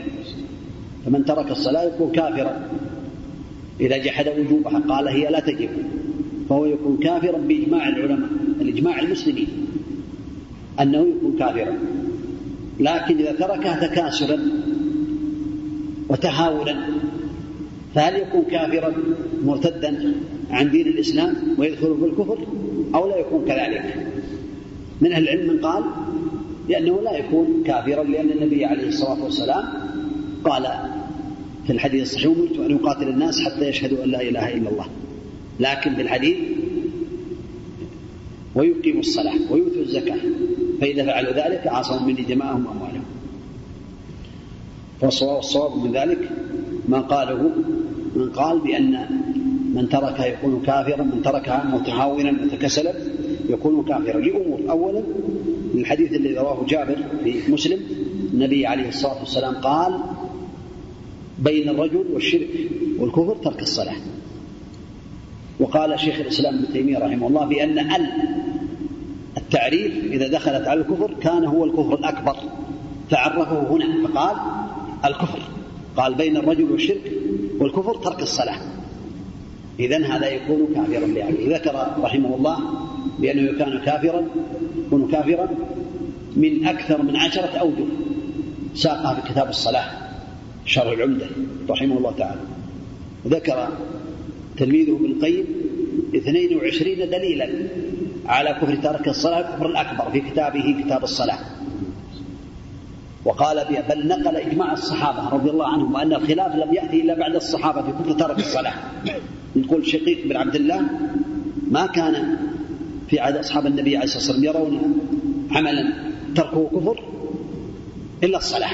فمن ترك الصلاة يكون كافرا. إذا جحد وجوبها قال هي لا تجب. فهو يكون كافرا بإجماع العلماء الإجماع المسلمين. أنه يكون كافرا. لكن إذا تركها تكاسلا وتهاونا فهل يكون كافرا مرتدا عن دين الإسلام ويدخل في الكفر أو لا يكون كذلك؟ من أهل العلم من قال لأنه لا يكون كافرا لأن النبي عليه الصلاة والسلام قال في الحديث الصحيح أمرت أن يقاتل الناس حتى يشهدوا أن لا إله إلا الله. لكن في الحديث ويقيموا الصلاة ويؤتوا الزكاة فإذا فعلوا ذلك عاصموا مني دماءهم وأموالهم. والصواب من ذلك ما قاله من قال بأن من تركها يكون كافرا من تركها متهاونا متكسلا يكون كافرا. لأمور أولا من الحديث الذي رواه جابر في مسلم النبي عليه الصلاة والسلام قال بين الرجل والشرك والكفر ترك الصلاة. وقال شيخ الإسلام ابن تيمية رحمه الله بأن ال التعريف إذا دخلت على الكفر كان هو الكفر الأكبر فعرفه هنا فقال الكفر. قال بين الرجل والشرك والكفر ترك الصلاة. إذا هذا يكون كافرا بعقله ذكر رحمه الله بأنه كان كافرا يكون كافرا من أكثر من عشرة أوجه ساقها في كتاب الصلاة شرح العمدة رحمه الله تعالى. ذكر تلميذه ابن القيم 22 دليلا على كفر ترك الصلاة الكفر الأكبر في كتابه كتاب الصلاة. وقال بل نقل إجماع الصحابة رضي الله عنهم وأن الخلاف لم يأتي إلا بعد الصحابة في كفر ترك الصلاة. نقول شقيق بن عبد الله ما كان في عهد أصحاب النبي عليه الصلاة والسلام يرون عملا تركه كفر إلا الصلاة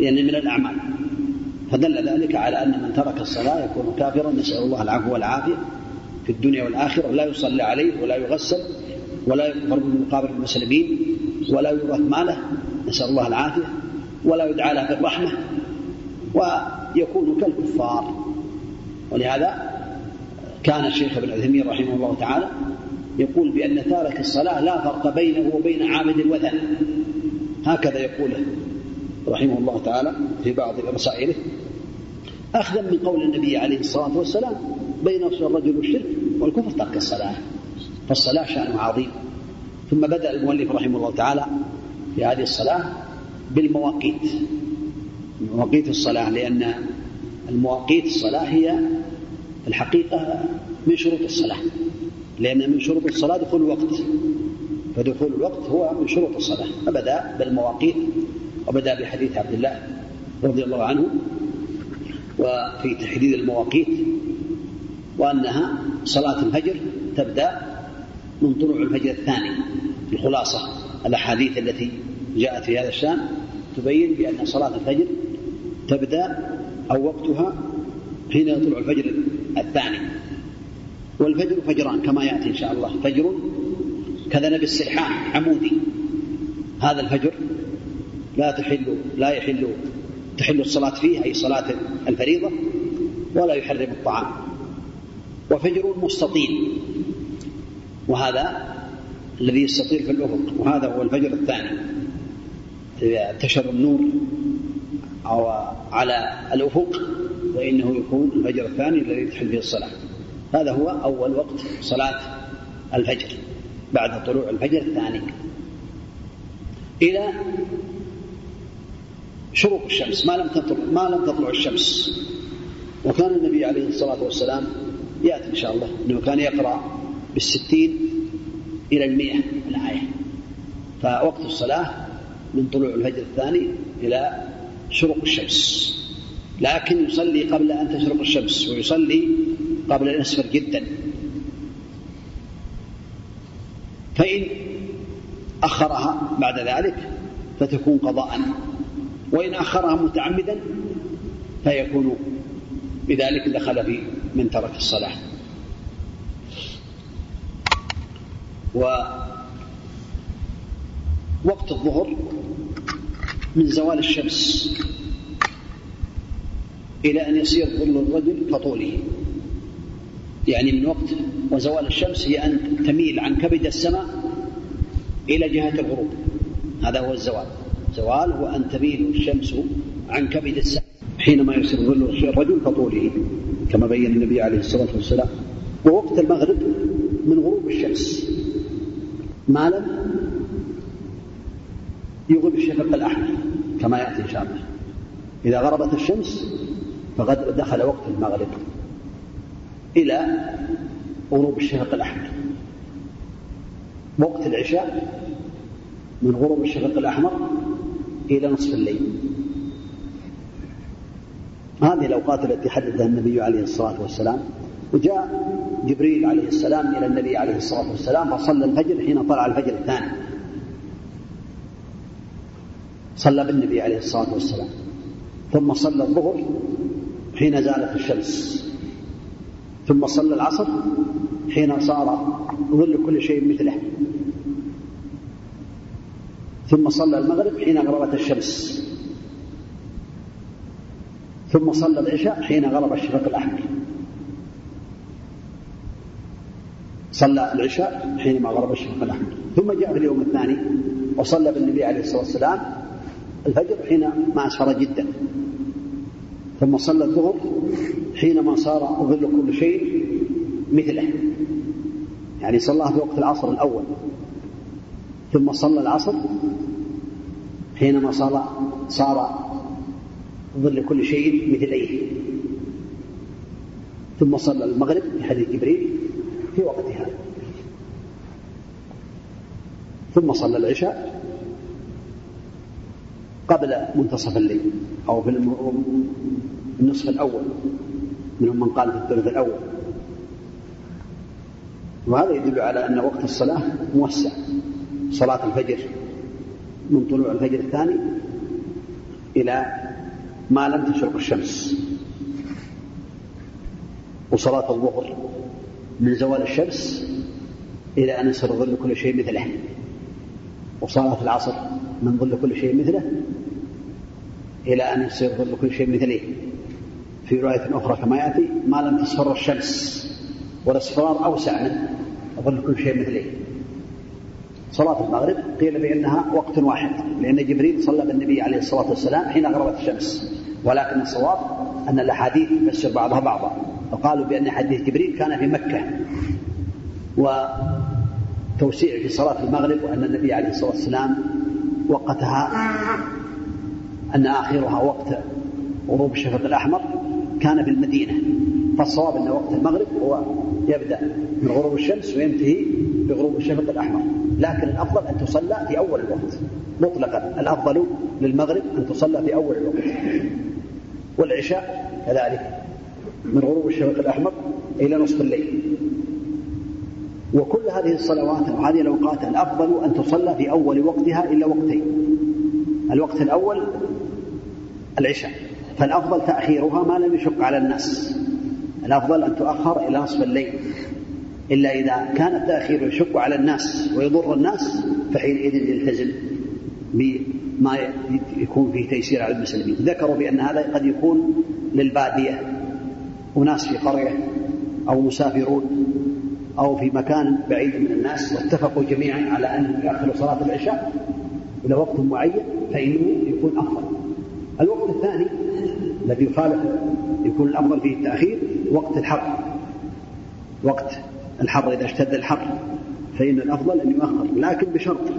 يعني من الأعمال. فدل ذلك على أن من ترك الصلاة يكون كافرا نسأل الله العفو والعافية في الدنيا والآخرة لا يصلى عليه ولا يغسل ولا يكفر من مقابر المسلمين ولا يورث ماله. نسأل الله العافية ولا يدعى له بالرحمة ويكون كالكفار. ولهذا كان الشيخ ابن عثيمين رحمه الله تعالى يقول بأن تارك الصلاة لا فرق بينه وبين عابد الوثن. هكذا يقوله رحمه الله تعالى في بعض رسائله. أخذا من قول النبي عليه الصلاة والسلام بين الرجل والشرك والكفر ترك الصلاة فالصلاة شأنها عظيم. ثم بدأ المؤلف رحمه الله تعالى في هذه الصلاة بالمواقيت. مواقيت الصلاة لأن المواقيت الصلاة هي الحقيقة من شروط الصلاة. لأن من شروط الصلاة دخول الوقت. فدخول الوقت هو من شروط الصلاة. فبدأ بالمواقيت وبدأ بحديث عبد الله رضي الله عنه وفي تحديد المواقيت وأنها صلاة الفجر تبدأ من طلوع الفجر الثاني الخلاصة. الأحاديث التي جاءت في هذا الشأن تبين بأن صلاة الفجر تبدأ أو وقتها حين يطلع الفجر الثاني. والفجر فجران كما يأتي إن شاء الله. فجر كذنب السرحان عمودي. هذا الفجر لا تحل لا يحل تحل الصلاة فيه أي صلاة الفريضة ولا يحرم الطعام. وفجر مستطيل. وهذا الذي يستطيل في الأفق وهذا هو الفجر الثاني. إذا انتشر النور أو على الأفق فإنه يكون الفجر الثاني الذي تحل فيه الصلاة. هذا هو أول وقت صلاة الفجر بعد طلوع الفجر الثاني. إلى شروق الشمس ما لم تطلع ما لم تطلع الشمس. وكان النبي عليه الصلاة والسلام يأتي إن شاء الله أنه كان يقرأ بالستين إلى المئة الآية. فوقت الصلاة من طلوع الفجر الثاني إلى شروق الشمس. لكن يصلي قبل أن تشرق الشمس ويصلي قبل أن يسفر جدا. فإن أخرها بعد ذلك فتكون قضاء. وإن أخرها متعمدا فيكون بذلك دخل في من ترك الصلاة. ووقت الظهر من زوال الشمس إلى أن يصير ظل الرجل كطوله يعني من وقت وزوال الشمس هي أن تميل عن كبد السماء إلى جهة الغروب. هذا هو الزوال. زوال هو أن تميل الشمس عن كبد السماء حينما يصير ظل الرجل كطوله كما بين النبي عليه الصلاة والسلام. ووقت المغرب من غروب الشمس. ما لم يغرب الشفق الأحمر كما يأتي إن شاء الله. إذا غربت الشمس فقد دخل وقت المغرب إلى غروب الشفق الأحمر وقت العشاء من غروب الشفق الأحمر إلى نصف الليل. هذه الأوقات التي حددها النبي عليه الصلاة والسلام وجاء جبريل عليه السلام إلى النبي عليه الصلاة والسلام فصلى الفجر حين طلع الفجر الثاني. صلى بالنبي عليه الصلاة والسلام. ثم صلى الظهر حين زالت الشمس. ثم صلى العصر حين صار ظل كل شيء مثله. ثم صلى المغرب حين غربت الشمس. ثم صلى العشاء حين غرب الشفق الأحمر. صلى العشاء حينما غرب الشفق الأحمر ثم جاء في اليوم الثاني وصلى بالنبي عليه الصلاة والسلام الفجر حين ما أسفر جدا. ثم صلى الظهر حينما صار ظل كل شيء مثله. يعني صلاها في وقت العصر الأول. ثم صلى العصر حينما صار صار ظل كل شيء مثليه. ثم صلى المغرب في حديث جبريل في وقتها. ثم صلى العشاء قبل منتصف الليل أو في النصف الأول منهم من قال في الثلث الأول. وهذا يدل على أن وقت الصلاة موسع. صلاة الفجر من طلوع الفجر الثاني إلى ما لم تشرق الشمس. وصلاة الظهر من زوال الشمس إلى أن يصير ظل كل شيء مثله. وصلاة العصر من ظل كل شيء مثله إلى أن يصير ظل كل شيء مثله في رواية أخرى كما يأتي ما لم تصفر الشمس والاصفرار أوسع من ظل كل شيء مثله صلاة المغرب قيل بأنها وقت واحد لأن جبريل صلى بالنبي عليه الصلاة والسلام حين غربت الشمس. ولكن الصواب أن الأحاديث تفسر بعضها بعضا. فقالوا بأن حديث جبريل كان في مكة. وتوسيع في صلاة المغرب وأن النبي عليه الصلاة والسلام وقتها أن آخرها وقت غروب الشفق الأحمر كان بالمدينة. فالصواب أن وقت المغرب هو يبدأ من غروب الشمس وينتهي بغروب الشفق الأحمر. لكن الأفضل أن تصلى في أول الوقت مطلقا. الأفضل للمغرب أن تصلى في أول الوقت. والعشاء كذلك. من غروب الشفق الأحمر إلى نصف الليل. وكل هذه الصلوات وهذه الأوقات الأفضل أن تصلى في أول وقتها إلا وقتين. الوقت الأول العشاء. فالأفضل تأخيرها ما لم يشق على الناس. الأفضل أن تؤخر إلى نصف الليل. إلا إذا كان التأخير يشق على الناس ويضر الناس فحينئذ يلتزم بما يكون فيه تيسير على المسلمين. ذكروا بأن هذا قد يكون للبادية. أناس في قرية أو مسافرون أو في مكان بعيد من الناس واتفقوا جميعا على أن يأخروا صلاة العشاء إلى وقت معين فإنه يكون أفضل. الوقت الثاني الذي يخالف يكون الأفضل فيه التأخير وقت الحر. وقت الحر إذا اشتد الحر فإن الأفضل أن يؤخر لكن بشرط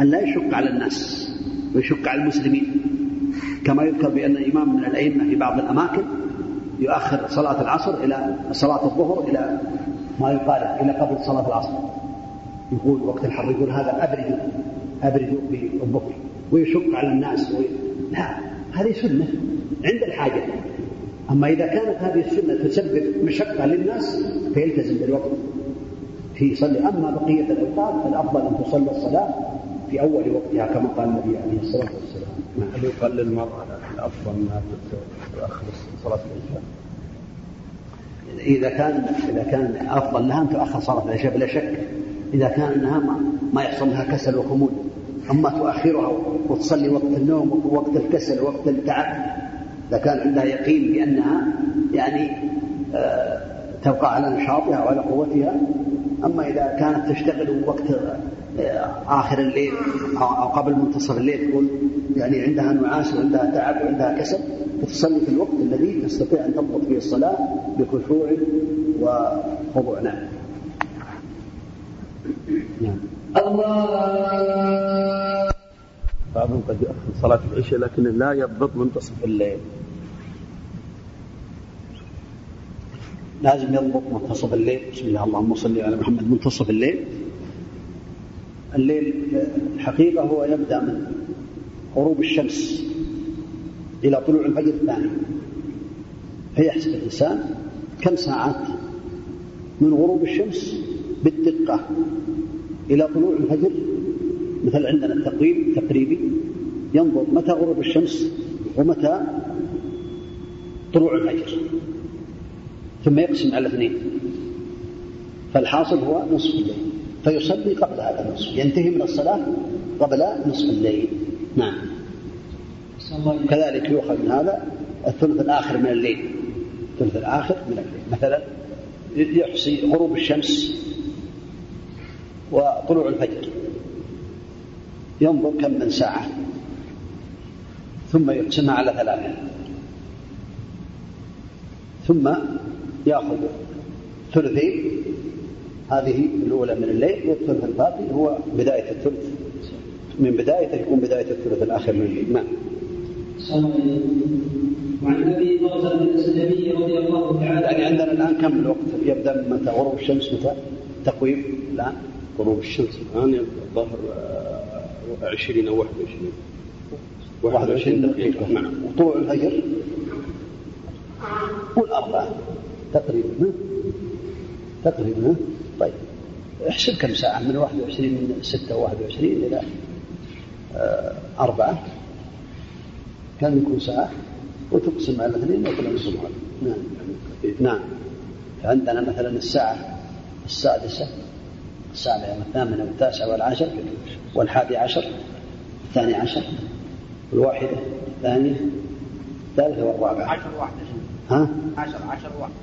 أن لا يشق على الناس ويشق على المسلمين. كما يذكر بأن إمام من الأئمة في بعض الأماكن يؤخر صلاة العصر إلى صلاة الظهر إلى ما يقال إلى قبل صلاة العصر. يقول وقت الحر يقول هذا أبرد أبرد بالظهر ويشق على الناس وي... لا هذه سنة عند الحاجة. أما إذا كانت هذه السنة تسبب مشقة للناس فيلتزم بالوقت. في يصلي أما بقية الأوقات فالأفضل أن تصلى الصلاة في أول وقتها كما قال النبي عليه الصلاة والسلام. هل يقال للمرأة الأفضل أنها تؤخر صلاة العشاء؟ إذا كان إذا كان أفضل لها أن تؤخر صلاة العشاء بلا شك. إذا كان أنها ما, ما يحصل لها كسل وخمول. أما تؤخرها وتصلي وقت النوم ووقت الكسل ووقت التعب إذا كان عندها يقين بأنها يعني آه، تبقى على نشاطها وعلى قوتها. أما إذا كانت تشتغل وقت آخر الليل أو قبل منتصف الليل تقول يعني عندها نعاس وعندها تعب وعندها كسل فتصلي في الوقت الذي تستطيع أن تضبط فيه الصلاة بخشوع وخضوع. نعم. نعم. الله بعضهم قد يؤخر صلاة العشاء لكنه لا يضبط منتصف الليل. لازم يضبط منتصف الليل. بسم الله. اللهم صل على محمد. منتصف الليل. الليل الحقيقة هو يبدأ من غروب الشمس إلى طلوع الفجر الثاني. فيحسب الإنسان كم ساعات من غروب الشمس بالدقة إلى طلوع الفجر. مثل عندنا التقويم التقريبي ينظر متى غروب الشمس ومتى طلوع الفجر. ثم يقسم على اثنين فالحاصل هو نصف الليل. فيصلي قبل هذا النصف. ينتهي من الصلاة قبل نصف الليل. نعم. كذلك يؤخذ من هذا الثلث الآخر من الليل. الثلث الآخر من الليل. مثلا يحصي غروب الشمس وطلوع الفجر. ينظر كم من ساعة. ثم يقسمها على ثلاثة. ثم يأخذ ثلثين هذه الأولى من الليل والثلث الباقي هو بداية الثلث. من بدايته يكون بداية الثلث الآخر من الليل. نعم. وعن أبي برزه الاسلمي رضي الله تعالى يعني عندنا الآن كم الوقت؟ يبدأ متى؟ غروب الشمس متى؟ تقويم الآن؟ غروب الشمس الآن الظهر 20 أو 21 21 دقيقة. نعم. وطلوع الفجر قول أربعة تقريبا. تقريبا طيب. احسب كم ساعة؟ من 21 من 6 21 إلى آه، أربعة. كم يكون ساعة؟ وتقسم على اثنين نصف نعم. نعم. فعندنا مثلا الساعة السادسة السابعة والثامنة والتاسعة والعاشر والحادي عشر الثاني عشر الواحدة الثانية الثالثة والرابعة. عشر واحدة ها؟ عشر عشر واحدة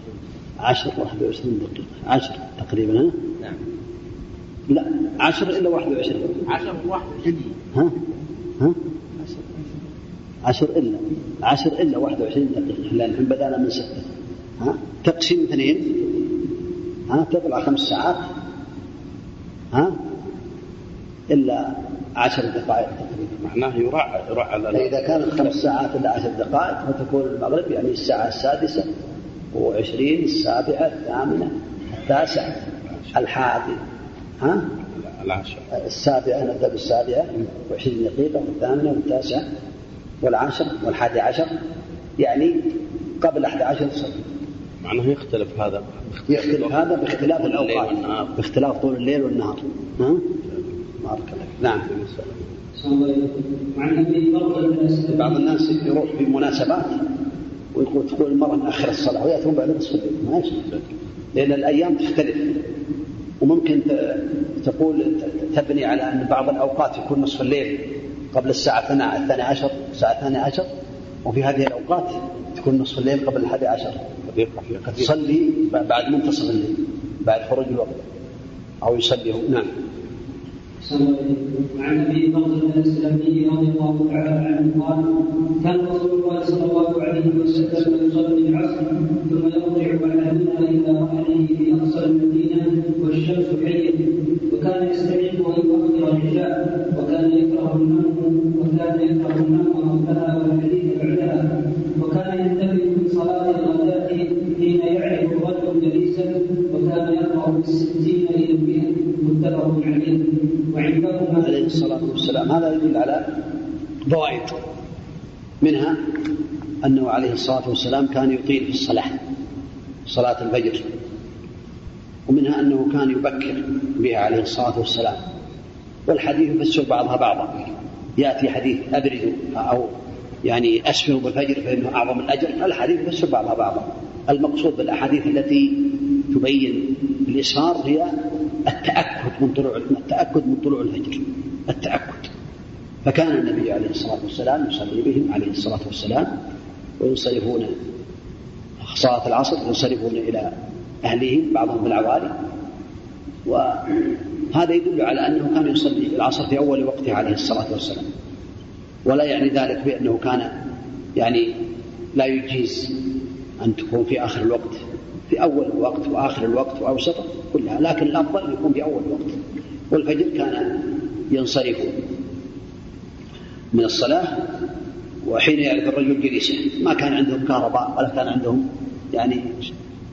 عشر واحد وعشرين دقيقة. عشر تقريبا ها؟ نعم. لا عشر إلا واحد وعشرين. عشر واحد وعشرين. ها؟ ها؟ عشر إلا عشر إلا واحد وعشرين دقيقة. لأن الحين بدأنا من ستة. ها؟ تقسيم اثنين. ها؟ تطلع خمس ساعات. ها؟ إلا عشر دقائق تقريبا. معناه يراعى يراعى فإذا كانت خمس ساعات إلا عشر دقائق فتكون المغرب يعني الساعة السادسة. وعشرين السابعة الثامنة التاسعة الحادي ها؟ العاشر السابعة نبدأ بالسابعة وعشرين دقيقة والثامنة والتاسعة والعاشر والحادي عشر. يعني قبل 11 تصلي معناه يختلف هذا. يختلف هذا باختلاف الأوقات. باختلاف طول الليل والنهار. ها؟ بارك الله. نعم. برده بعض الناس يروح في مناسبات ويقول تقول المرأة نأخر الصلاة ويأتون بعد نصف الليل. ما يصير لأن الأيام تختلف. وممكن تقول تبني على أن بعض الأوقات يكون نصف الليل قبل الساعة الثانية الثانية عشر الساعة الثانية عشر وفي هذه الأوقات تكون نصف الليل قبل الحادي عشر. قد ب- بعد منتصف الليل بعد خروج الوقت. أو يصلي. نعم. عن أبي برده الاسلامي رضي الله تعالى عنه قال كان رسول الله صلى الله عليه وسلم يصلي العصر ثم يرجع احدنا الصلاة والسلام. هذا يدل على فوائد منها أنه عليه الصلاة والسلام كان يطيل في الصلاة صلاة الفجر ومنها أنه كان يبكر بها عليه الصلاة والسلام. والحديث يفسر بعضها بعضا. يأتي حديث أبرد أو يعني أسفر بالفجر فإنه أعظم الأجر. الحديث يفسر بعضها بعضا. المقصود بالأحاديث التي تبين الإسفار هي التأكد من طلوع التأكد من طلوع الفجر. التأكد. فكان النبي عليه الصلاة والسلام يصلي بهم عليه الصلاة والسلام وينصرفون صلاة العصر ينصرفون إلى أهلهم بعضهم بالعوالي. وهذا يدل على أنه كان يصلي العصر في أول وقته عليه الصلاة والسلام. ولا يعني ذلك بأنه كان يعني لا يجيز أن تكون في آخر الوقت في أول الوقت وآخر الوقت وأوسطه كلها لكن الأفضل يكون في أول الوقت والفجر كان ينصرف من الصلاة وحين يعرف الرجل جليسه. ما كان عندهم كهرباء ولا كان عندهم يعني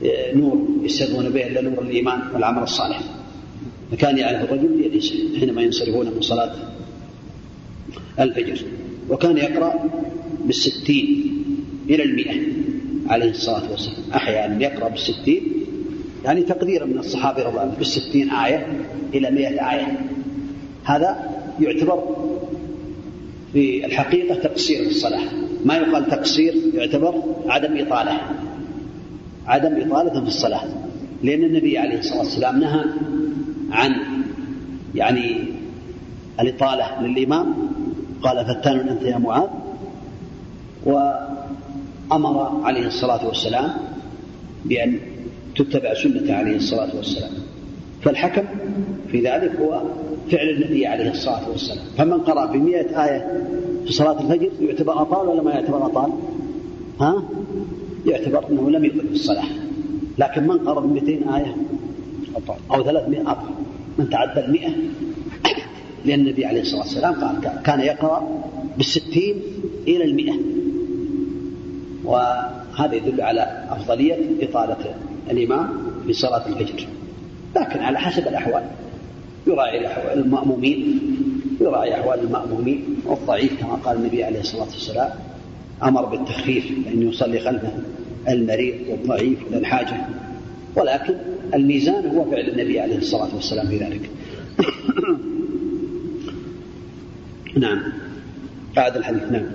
آه، نور يستخدمون به إلا نور الإيمان والعمل الصالح. فكان يعرف الرجل جليسه حينما ينصرفون من صلاة الفجر. وكان يقرأ بالستين إلى المئة عليه الصلاة والسلام. أحيانا يقرأ بالستين يعني تقديرا من الصحابة رضي الله عنهم بالستين آية إلى مئة آية. هذا يعتبر في الحقيقة تقصير في الصلاة. ما يقال تقصير يعتبر عدم إطالة. عدم إطالة في الصلاة. لأن النبي عليه الصلاة والسلام نهى عن يعني الإطالة للإمام. قال فتان أنت يا معاذ. وأمر عليه الصلاة والسلام بأن تتبع سنة عليه الصلاة والسلام. فالحكم في ذلك هو فعل النبي عليه الصلاة والسلام. فمن قرأ بمئة آية في صلاة الفجر يعتبر أطال ولا ما يعتبر أطال؟ ها؟ يعتبر أنه لم يطل الصلاة. لكن من قرأ بمئتين آية؟ أطال. أو ثلاثمائة أطال. من تعدى المئة. <coughs> لأن النبي عليه الصلاة والسلام قال كان يقرأ بالستين إلى المئة. وهذا يدل على أفضلية إطالة الإمام في صلاة الفجر. لكن على حسب الأحوال. يراعي الأحوال المأمومين يراعي أحوال المأمومين. والضعيف كما قال النبي عليه الصلاة والسلام أمر بالتخفيف لأنه يصلي خلفه المريض والضعيف وذا الحاجة. ولكن الميزان هو فعل النبي عليه الصلاة والسلام في ذلك. <coughs> نعم. بعد الحديث نعم.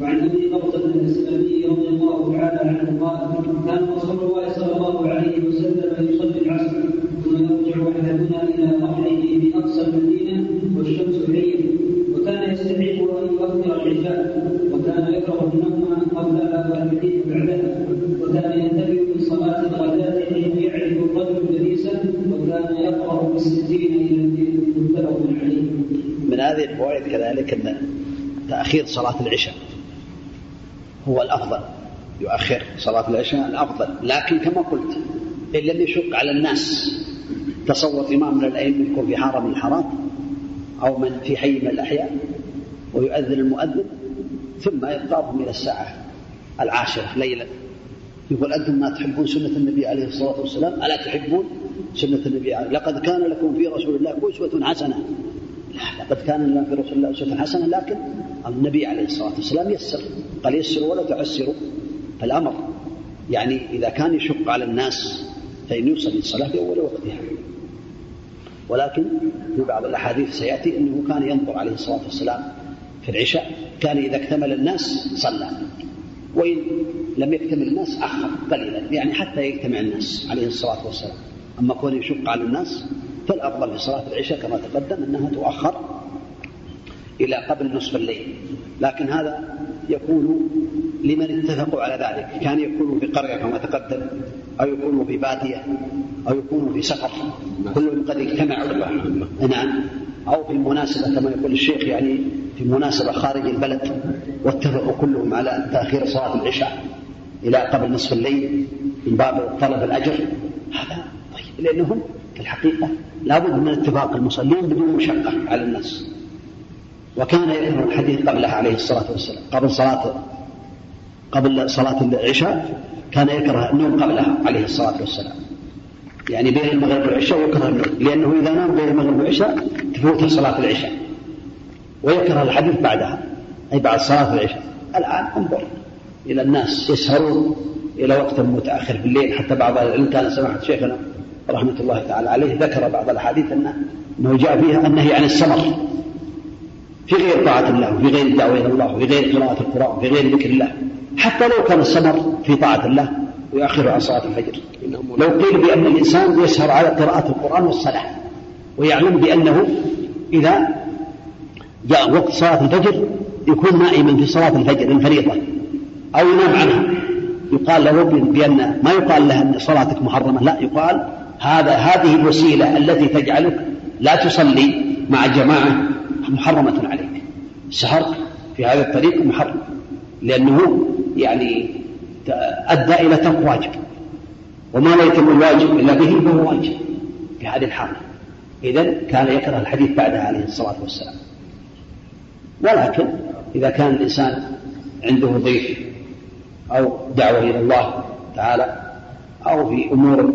وعن أبي برزه الاسلامي رضي الله تعالى عنه قال كان رسول الله صلى الله عليه وسلم يصلي العصر. يرجع احدنا إلى رحله في أقصى المدينة والشمس حيه وكان يستحب أن يؤخر العشاء وكان يكره النوم قبلها والحديث بعدها وكان ينتبه من صلاة الغداة حين يعرف الرجل جليسا وكان يقرأ بالستين إلى المئة متفق عليه. من هذه الفوائد كذلك أن تأخير صلاة العشاء هو الأفضل. يؤخر صلاة العشاء الأفضل. لكن كما قلت إن لم يشق على الناس تصور إمام من الأئمة يكون في حرم من الحرام أو من في حي من الأحياء ويؤذن المؤذن ثم يبقاهم إلى الساعة العاشرة ليلا. يقول أنتم ما تحبون سنة النبي عليه الصلاة والسلام؟ ألا تحبون سنة النبي عليه لقد كان لكم في رسول الله أسوة حسنة. لا لقد كان لنا في رسول الله أسوة حسنة لكن النبي عليه الصلاة والسلام يسر. قال يسروا ولا تعسروا. فالأمر يعني إذا كان يشق على الناس فإن يصلي الصلاة في أول وقتها. ولكن في بعض الأحاديث سيأتي أنه كان ينظر عليه الصلاة والسلام في العشاء كان إذا اكتمل الناس صلى وإن لم يكتمل الناس أخر قليلا يعني حتى يجتمع الناس عليه الصلاة والسلام. أما كون يشق على الناس فالأفضل في صلاة العشاء كما تقدم أنها تؤخر إلى قبل نصف الليل. لكن هذا يكون لمن اتفقوا على ذلك. كان يكون في قرية كما تقدم أو يكون في بادية أو يكون في سفر. كلهم قد اجتمعوا. نعم. أو في المناسبة كما يقول الشيخ يعني في مناسبة خارج البلد واتفقوا كلهم على تأخير صلاة العشاء إلى قبل نصف الليل من باب طلب الأجر. هذا طيب لأنهم في الحقيقة لابد من اتفاق المصلين بدون مشقة على الناس. وكان يكره الحديث قبلها عليه الصلاة والسلام قبل صلاة قبل صلاة العشاء كان يكره النوم قبلها عليه الصلاة والسلام. يعني بين المغرب والعشاء يكره النوم لأنه إذا نام بين المغرب والعشاء تفوت صلاة العشاء ويكره الحديث بعدها أي بعد صلاة العشاء. الآن أنظر إلى الناس يسهرون إلى وقت متأخر في الليل حتى بعض العلم كان سماحة شيخنا رحمة الله تعالى عليه ذكر بعض الأحاديث أنه, أنه جاء فيها النهي عن السمر. في غير طاعة الله وفي غير الدعوة إلى الله وفي غير قراءة القرآن وفي غير ذكر الله. حتى لو كان السمر في طاعة الله ويؤخر عن صلاة الفجر. لو قيل بأن الإنسان يسهر على قراءة القرآن والصلاة ويعلم بأنه إذا جاء وقت صلاة الفجر يكون نائما في صلاة الفجر الفريضة أو ينام عنها. يقال له بأن ما يقال له أن صلاتك محرمة لا يقال هذا هذه الوسيلة التي تجعلك لا تصلي مع جماعة محرمة عليك. السهر في هذا الطريق محرم لأنه يعني أدى إلى ترك واجب. وما لا يتم الواجب إلا به فهو واجب في هذه الحالة. إذا كان يكره الحديث بعدها عليه الصلاة والسلام. ولكن إذا كان الإنسان عنده ضيف أو دعوة إلى الله تعالى أو في أمور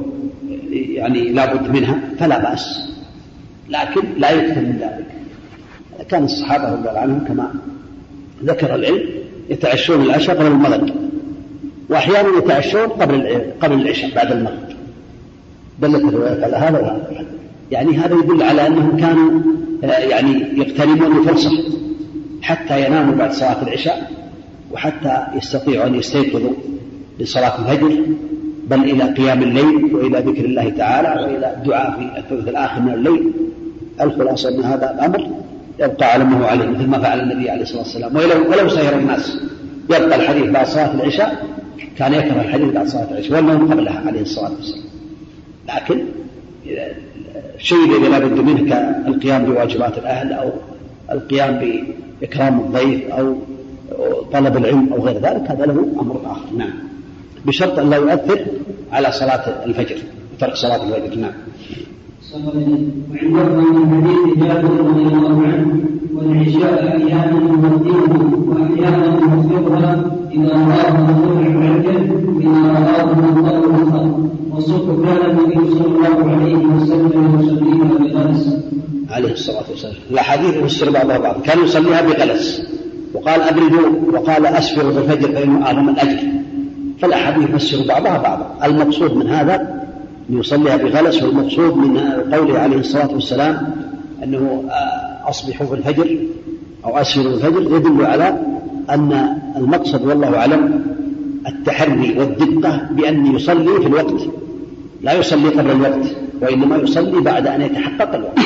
يعني لا بد منها فلا بأس. لكن لا يكثر من ذلك. كان الصحابة رضي الله عنهم كما ذكر العلم يتعشون العشاء قبل المغرب وأحيانا يتعشون قبل قبل العشاء بعد المغرب. دلت الروايات على هذا وهذا يعني هذا يدل على أنهم كانوا يعني يغتنمون الفرصة حتى يناموا بعد صلاة العشاء وحتى يستطيعوا أن يستيقظوا لصلاة الفجر بل إلى قيام الليل وإلى ذكر الله تعالى وإلى الدعاء في الثلث الآخر من الليل. الخلاصة أن هذا الأمر. يبقى على ما هو عليه مثل ما فعل النبي عليه الصلاة والسلام. ولو ولو سير الناس. يبقى الحديث بعد صلاة العشاء كان يكره الحديث بعد صلاة العشاء والنوم قبلها عليه الصلاة والسلام. لكن الشيء الذي لا بد منه كالقيام بواجبات الأهل أو القيام بإكرام الضيف أو طلب العلم أو غير ذلك هذا له أمر آخر. نعم. بشرط أن لا يؤثر على صلاة الفجر ترك صلاة الفجر. نعم. وعندهما من حديث جابر رضي الله عنه والعشاء أحيانا يمثلها واحيانا يمثلها إذا اراد من العجل واذا اراد من طلب والصبح كان النبي صلى الله عليه وسلم يصليها بغلس. عليه الصلاة والسلام. الأحاديث يفسر بعضها بعض. كان يصليها بغلس. وقال أبردوا وقال أسفروا بالفجر فإنه أعظم الأجر فالأحاديث يفسر بعضها بعضا المقصود من هذا يصليها بغلس والمقصود من قوله عليه الصلاة والسلام أنه أصبحوا في الفجر أو أسفروا في الفجر يدل على أن المقصد والله أعلم التحري والدقة بأن يصلي في الوقت لا يصلي قبل الوقت وإنما يصلي بعد أن يتحقق الوقت.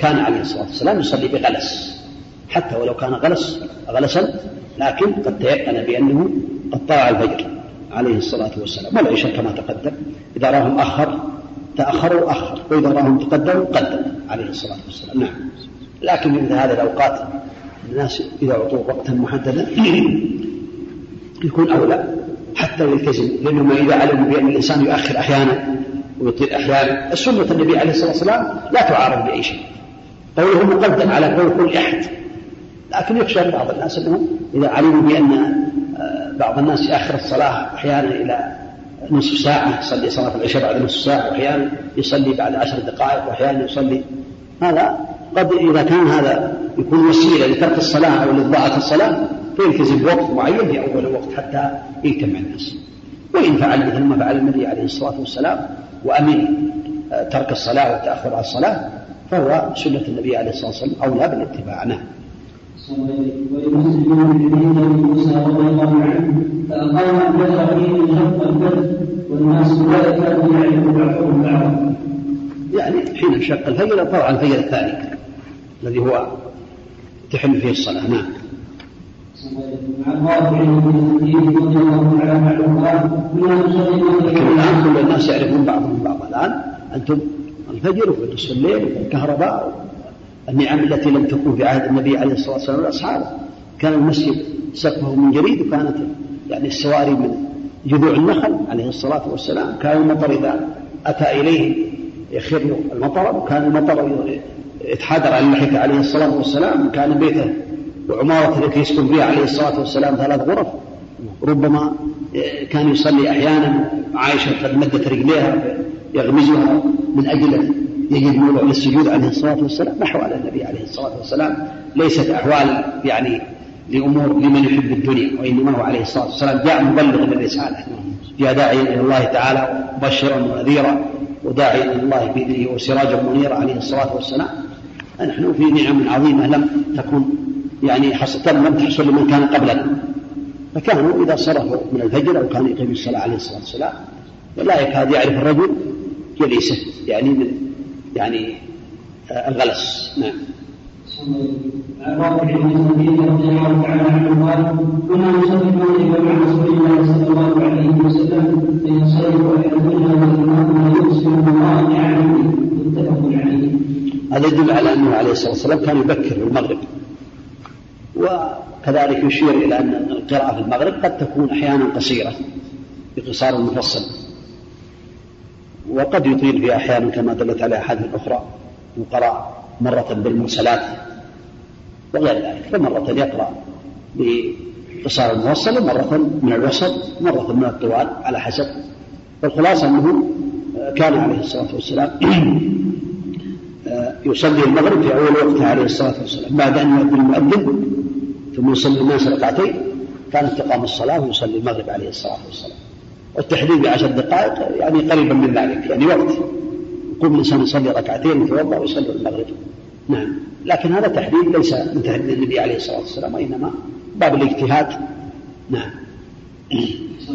كان عليه الصلاة والسلام يصلي بغلس حتى ولو كان غلس غلسا لكن قد تيقن بأنه قد طلع الفجر. عليه الصلاة والسلام. والعشاء كما تقدم إذا راهم أخر تأخروا أخر وإذا راهم تقدموا قدم عليه الصلاة والسلام. نعم. لكن مثل هذه الأوقات الناس إذا أعطوا وقتا محددا <clears throat> يكون أولى حتى يلتزم. لأنهم إذا علموا بأن الإنسان يؤخر أحيانا ويطيل أحيانا السنة النبي عليه الصلاة والسلام لا تعارض بأي شيء. قوله مقدم على قول كل أحد. لكن يخشى بعض الناس أنه إذا علموا بأن بعض الناس يأخر الصلاة أحيانا إلى نصف ساعة يصلي صلاة العشاء بعد نصف ساعة وأحيانا يصلي بعد عشر دقائق وأحيانا يصلي. هذا قد إذا كان هذا يكون وسيلة لترك الصلاة أو لإضاعة الصلاة فيلتزم بوقت معين في أول الوقت حتى يجتمع الناس. وإن فعل مثل ما فعل النبي عليه الصلاة والسلام وأمن ترك الصلاة والتأخر عن الصلاة فهو سنة النبي عليه الصلاة والسلام أولى بالاتباع نعم ولمسلم موسى رضي الله عنه فأقام الفجر والناس لا بعضهم بعضا. يعني حين انشق الفجر طبعا الفجر الثاني الذي هو تحل فيه الصلاة نعم. لكن الآن كل الناس يعرفون بعضهم بعضا الآن أنتم الفجر ونصف الليل والكهرباء النعم التي لم تكن في عهد النبي عليه الصلاة والسلام والأصحاب كان المسجد سقفه من جريد وكانت يعني السواري من جذوع النخل عليه الصلاة والسلام. كان المطر إذا أتى إليه يخر المطر وكان المطر يتحادر على اللحية عليه الصلاة والسلام. كان بيته وعمارة التي يسكن فيها عليه الصلاة والسلام ثلاث غرف. ربما كان يصلي أحيانا عائشة قد مدت رجليها يغمزها من أجل موضع للسجود عليه الصلاة والسلام نحو على النبي عليه الصلاة والسلام. ليست أحوال يعني لأمور لمن يحب الدنيا وإنما هو عليه الصلاة والسلام جاء مبلغا للرسالة. جاء داعيا إلى الله تعالى مبشرا ونذيرا وداعيا إلى الله بإذنه وسراجا منيرا عليه الصلاة والسلام. نحن في نعم عظيمة لم تكن يعني حصل لم تحصل لمن كان قبلنا. فكانوا إذا صرفوا من الفجر أو كانوا يقيموا الصلاة عليه الصلاة والسلام لا يكاد يعرف الرجل جليسه يعني من يعني آه، الغلس. نعم. عن رضي الله تعالى كنا نصلي المغرب مع رسول الله صلى الله عليه وسلم. هذا يدل على أنه عليه الصلاة والسلام كان يبكر في المغرب. وكذلك يشير إلى أن القراءة في المغرب قد تكون أحيانا قصيرة بقصار مفصل. وقد يطيل فيها أحيانا كما دلت عليه أحاديث أخرى يقرأ مرة بالمرسلات وغير ذلك فمرة يقرأ بقصار الموصل ومرة من الوسط مرة من الطوال على حسب. والخلاصة أنه كان عليه الصلاة والسلام <clears throat> يصلي المغرب في أول وقته عليه الصلاة والسلام بعد أن يؤذن المؤذن ثم يصلي الناس ركعتين كانت تقام الصلاة ويصلي المغرب عليه الصلاة والسلام. والتحديد بعشر دقائق يعني قريبا من ذلك يعني وقت. يقوم الإنسان يصلي ركعتين يتوضأ ويصلي المغرب. نعم. لكن هذا تحديد ليس من تحديد النبي عليه الصلاة والسلام وإنما باب الاجتهاد. نعم.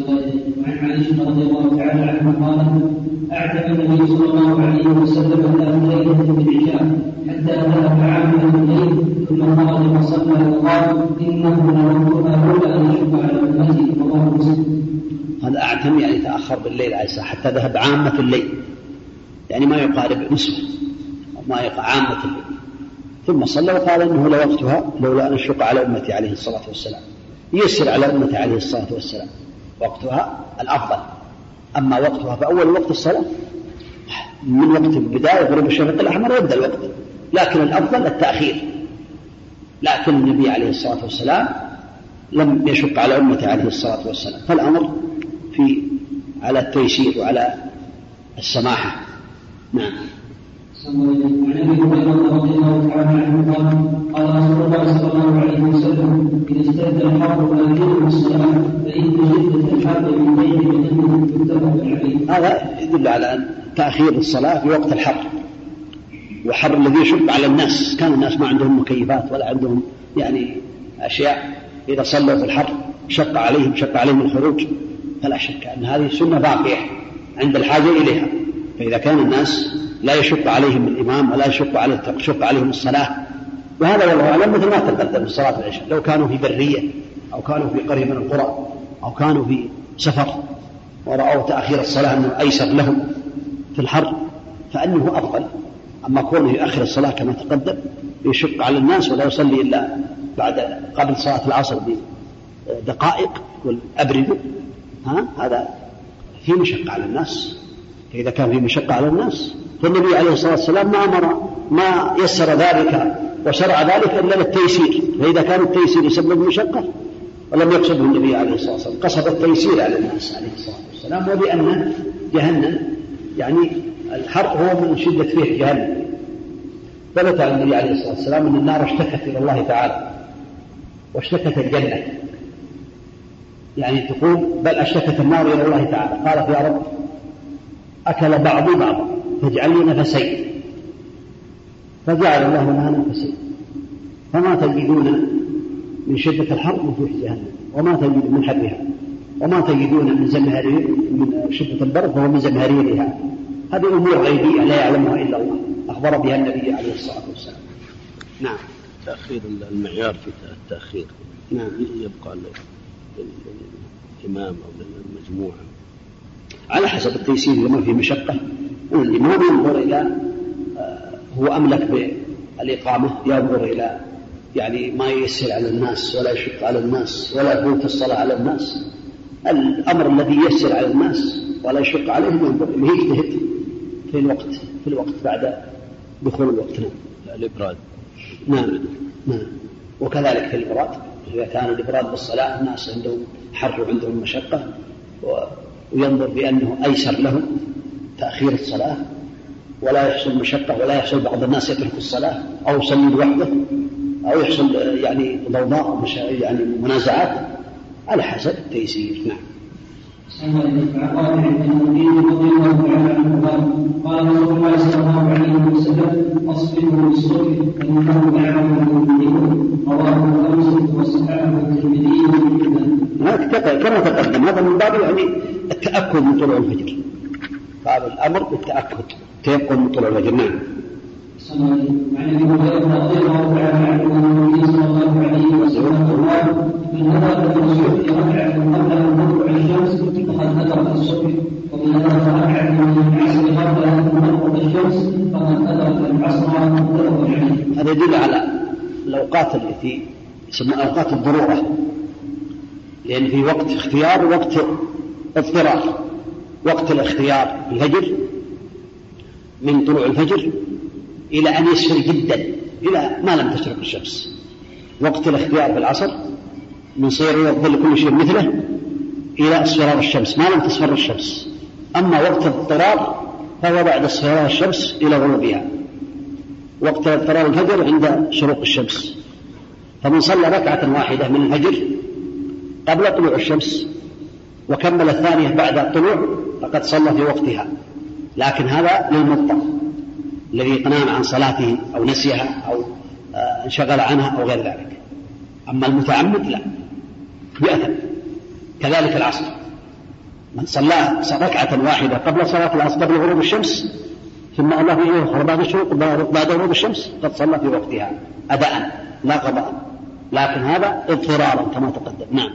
وعن عائشة رضي الله تعالى عنها قالت أعتق النبي صلى الله عليه وسلم. ذات ليلة بالعشاء حتى ذهب عامل الليل ثم خرج فصلى وقال إنه لوقتها لولا أن يشق على أمتي رواه مسلم هذا أعتم يعني تأخر بالليل الصلاة حتى ذهب عامة الليل. يعني ما يقارب نصفه أو ما يقع عامة الليل. ثم صلى وقال إنه لوقتها لولا أن أشق على أمتي عليه الصلاة والسلام. يسر على أمتي عليه الصلاة والسلام. وقتها الأفضل. أما وقتها فأول وقت الصلاة من وقت البداية غروب الشفق الأحمر يبدأ الوقت. لكن الأفضل التأخير. لكن النبي عليه الصلاة والسلام لم يشق على أمته عليه الصلاة والسلام. فالأمر في على التيسير وعلى السماحة. نعم. عن ابي هريره رضي الله تعالى عنه قال قال رسول الله صلى الله عليه وسلم اذا اشتد الحر فاكلوا الصلاه فان شده الحر من بين متفق عليه هذا يدل على تأخير الصلاة في وقت الحر. وحر الذي يشق على الناس. كان الناس ما عندهم مكيفات ولا عندهم يعني أشياء إذا صلوا في الحر شق عليهم شق عليهم الخروج. فلا شك أن هذه سنة باقية عند الحاجة إليها. فإذا كان الناس لا يشق عليهم الإمام ولا يشق عليه تشق عليهم الصلاة وهذا والله أعلم مثل ما تقدم في صلاة العشاء. لو كانوا في برية أو كانوا في قرية من القرى أو كانوا في سفر ورأوا تأخير الصلاة أنه أيسر لهم في الحر فأنه أفضل. أما كونه يؤخر الصلاة كما تقدم يشق على الناس ولا يصلي إلا بعد قبل صلاة العصر بدقائق والأبرد ها؟ هذا في مشقة على الناس. فإذا كان في مشقة على الناس. فالنبي عليه الصلاة والسلام ما أمر ما يسر ذلك وشرع ذلك إلا للتيسير فإذا كان التيسير يسبب مشقة ولم يقصده النبي عليه الصلاة والسلام. قصد التيسير على الناس عليه الصلاة والسلام وبأن جهنم يعني الحر هو من شدة فيه جهنم. ثبت عن النبي عليه الصلاة والسلام أن النار اشتكت إلى الله تعالى واشتكت الجنة. يعني تقول بل أشتكت النار إلى الله تعالى. قالت يا رب أكل بعضي بعضا فاجعل لي نفسين. فجعل الله لها نفسين. فما تجدون من شدة الحر وجوه جهنم وما تجد من حرها وما تجدون من زمهرير من شدة البرد فهو من زمهريرها هذه أمور غيبية لا يعلمها إلا الله. أخبر بها النبي عليه الصلاة والسلام. نعم. تأخير المعيار في التأخير. نعم. يبقى للإمام أو للمجموعة على حسب التيسير لما فيه مشقة. الإمام ينظر إلى آه، هو أملك بالإقامة ينظر إلى يعني ما ييسر على الناس ولا يشق على الناس ولا يفوت الصلاة على الناس. الأمر الذي ييسر على الناس ولا يشق عليهم ينظر إليه. يجتهد في الوقت في الوقت بعد دخول الوقت. نعم. الإبراد. نعم. نعم. وكذلك في الإبراد. إذا كان الإبراد بالصلاة الناس عندهم حر وعندهم مشقة وينظر بأنه أيسر لهم تأخير الصلاة ولا يحصل مشقة ولا يحصل بعض الناس يترك الصلاة أو يصلي لوحده أو يحصل يعني ضوضاء يعني منازعات على حسب التيسير. نعم عن رضي الله تعالى عنه قال قال رسول الله صلى الله عليه وسلم اصبروا بالصبر فانه يعلم المؤمنون رواه الخمسه وصححه الترمذي كما تقدم هذا من باب يعني التاكد من طلوع الفجر. قال الأمر بالتأكد. تيقن من طلوع الفجر نعم. عن ابي هريره رضي الله تعالى عنه ان النبي صلى الله عليه وسلم. قال من ركعه قبل ان تطلع الشمس فقد ادرك الصبح ومن ركعه من العصر قبل ان الشمس. فقد ادرك العصر متفق عليه. هذا يدل على الأوقات التي يسمى أوقات الضرورة. لأن في وقت اختيار ووقت اضطرار. وقت الاختيار الفجر من طلوع الفجر إلى أن يسفر جدا إلى ما لم تشرق الشمس. وقت الاختيار في العصر من صير يظل كل شيء مثله إلى اصفرار الشمس ما لم تصفر الشمس. أما وقت الاضطرار فهو بعد اصفرار الشمس إلى غروبها. وقت اضطرار الفجر عند شروق الشمس. فمن صلى ركعة واحدة من الفجر قبل طلوع الشمس وكمل الثانية بعد الطلوع فقد صلى في وقتها. لكن هذا للمضطر الذي نام عن صلاته أو نسيها أو آه، انشغل عنها أو غير ذلك. أما المتعمد لا. يأثم كذلك العصر. من صلى ركعة واحدة قبل صلاة العصر قبل غروب الشمس ثم الله يؤخر بعد الشروق بعد غروب الشمس قد صلى في وقتها. أداء لا قضاء. لكن هذا اضطرارا كما تقدم. نعم.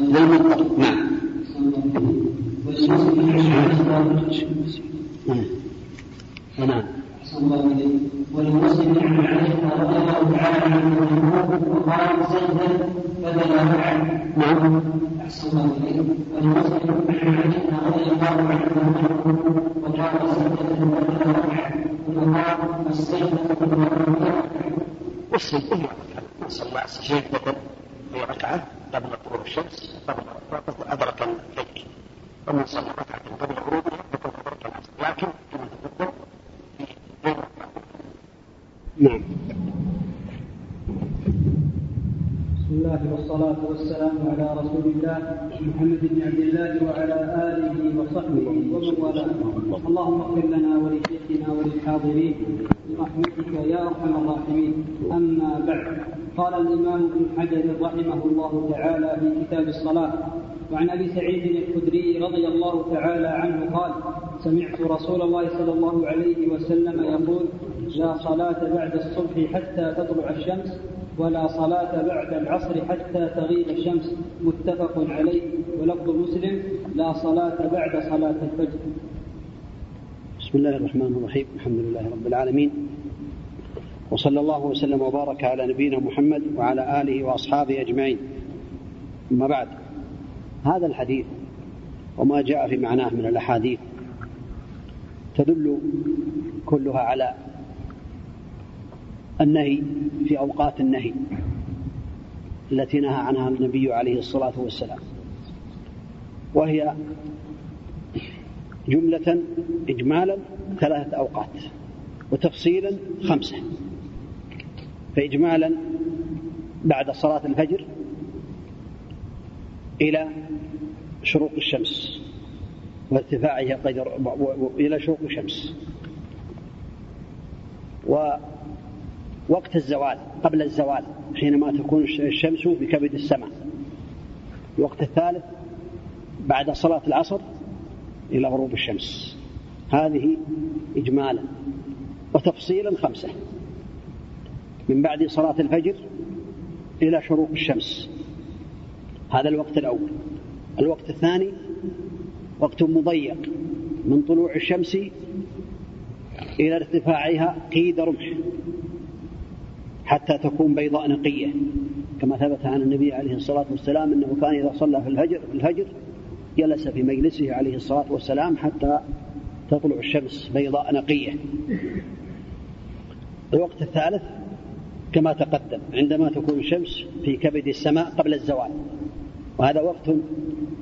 للمضطر نعم. نعم عن عائشة رضي الله تعالى عنها وقال سجدا بدل معا نعم أحسن الله ولمسلم عن عائشة رضي الله عنها وقال سجدا بدل معا وقال السجدة مسلم كله صلى سجدة في ركعة قبل غروب الشمس قبل أدرك ومن صلى ركعة قبل غروبها فقد العصر لكن كما تقدم نعم. بسم الله والصلاة والسلام على رسول الله محمد بن عبد الله وعلى آله وصحبه ومن والاه. اللهم اغفر لنا ولشيخنا وللحاضرين برحمتك يا أرحم الراحمين. أما بعد. قال الإمام ابن حجر رحمه الله تعالى في كتاب الصلاة وعن أبي سعيد الخدري رضي الله تعالى عنه قال سمعت رسول الله صلى الله عليه وسلم يقول لا صلاة بعد الصبح حتى تطلع الشمس ولا صلاة بعد العصر حتى تغيب الشمس متفق عليه ولفظ مسلم لا صلاة بعد صلاة الفجر. بسم الله الرحمن الرحيم الحمد لله رب العالمين وصلى الله وسلم وبارك على نبينا محمد وعلى آله وأصحابه أجمعين. أما بعد هذا الحديث وما جاء في معناه من الأحاديث تدل كلها على النهي في أوقات النهي التي نهى عنها النبي عليه الصلاة والسلام. وهي جملة إجمالا ثلاثة أوقات وتفصيلا خمسة. فإجمالا بعد صلاة الفجر إلى شروق الشمس وارتفاعها قدر إلى شروق الشمس. ووقت الزوال قبل الزوال حينما تكون الشمس بكبد السماء. الوقت الثالث بعد صلاة العصر إلى غروب الشمس. هذه إجمالا وتفصيلا خمسة. من بعد صلاة الفجر إلى شروق الشمس. هذا الوقت الأول. الوقت الثاني وقت مضيق من طلوع الشمس إلى ارتفاعها قيد رمح حتى تكون بيضاء نقية. كما ثبت عن النبي عليه الصلاة والسلام أنه كان إذا صلى في الفجر في الفجر جلس في مجلسه عليه الصلاة والسلام حتى تطلع الشمس بيضاء نقية. الوقت الثالث كما تقدم عندما تكون الشمس في كبد السماء قبل الزوال. وهذا وقت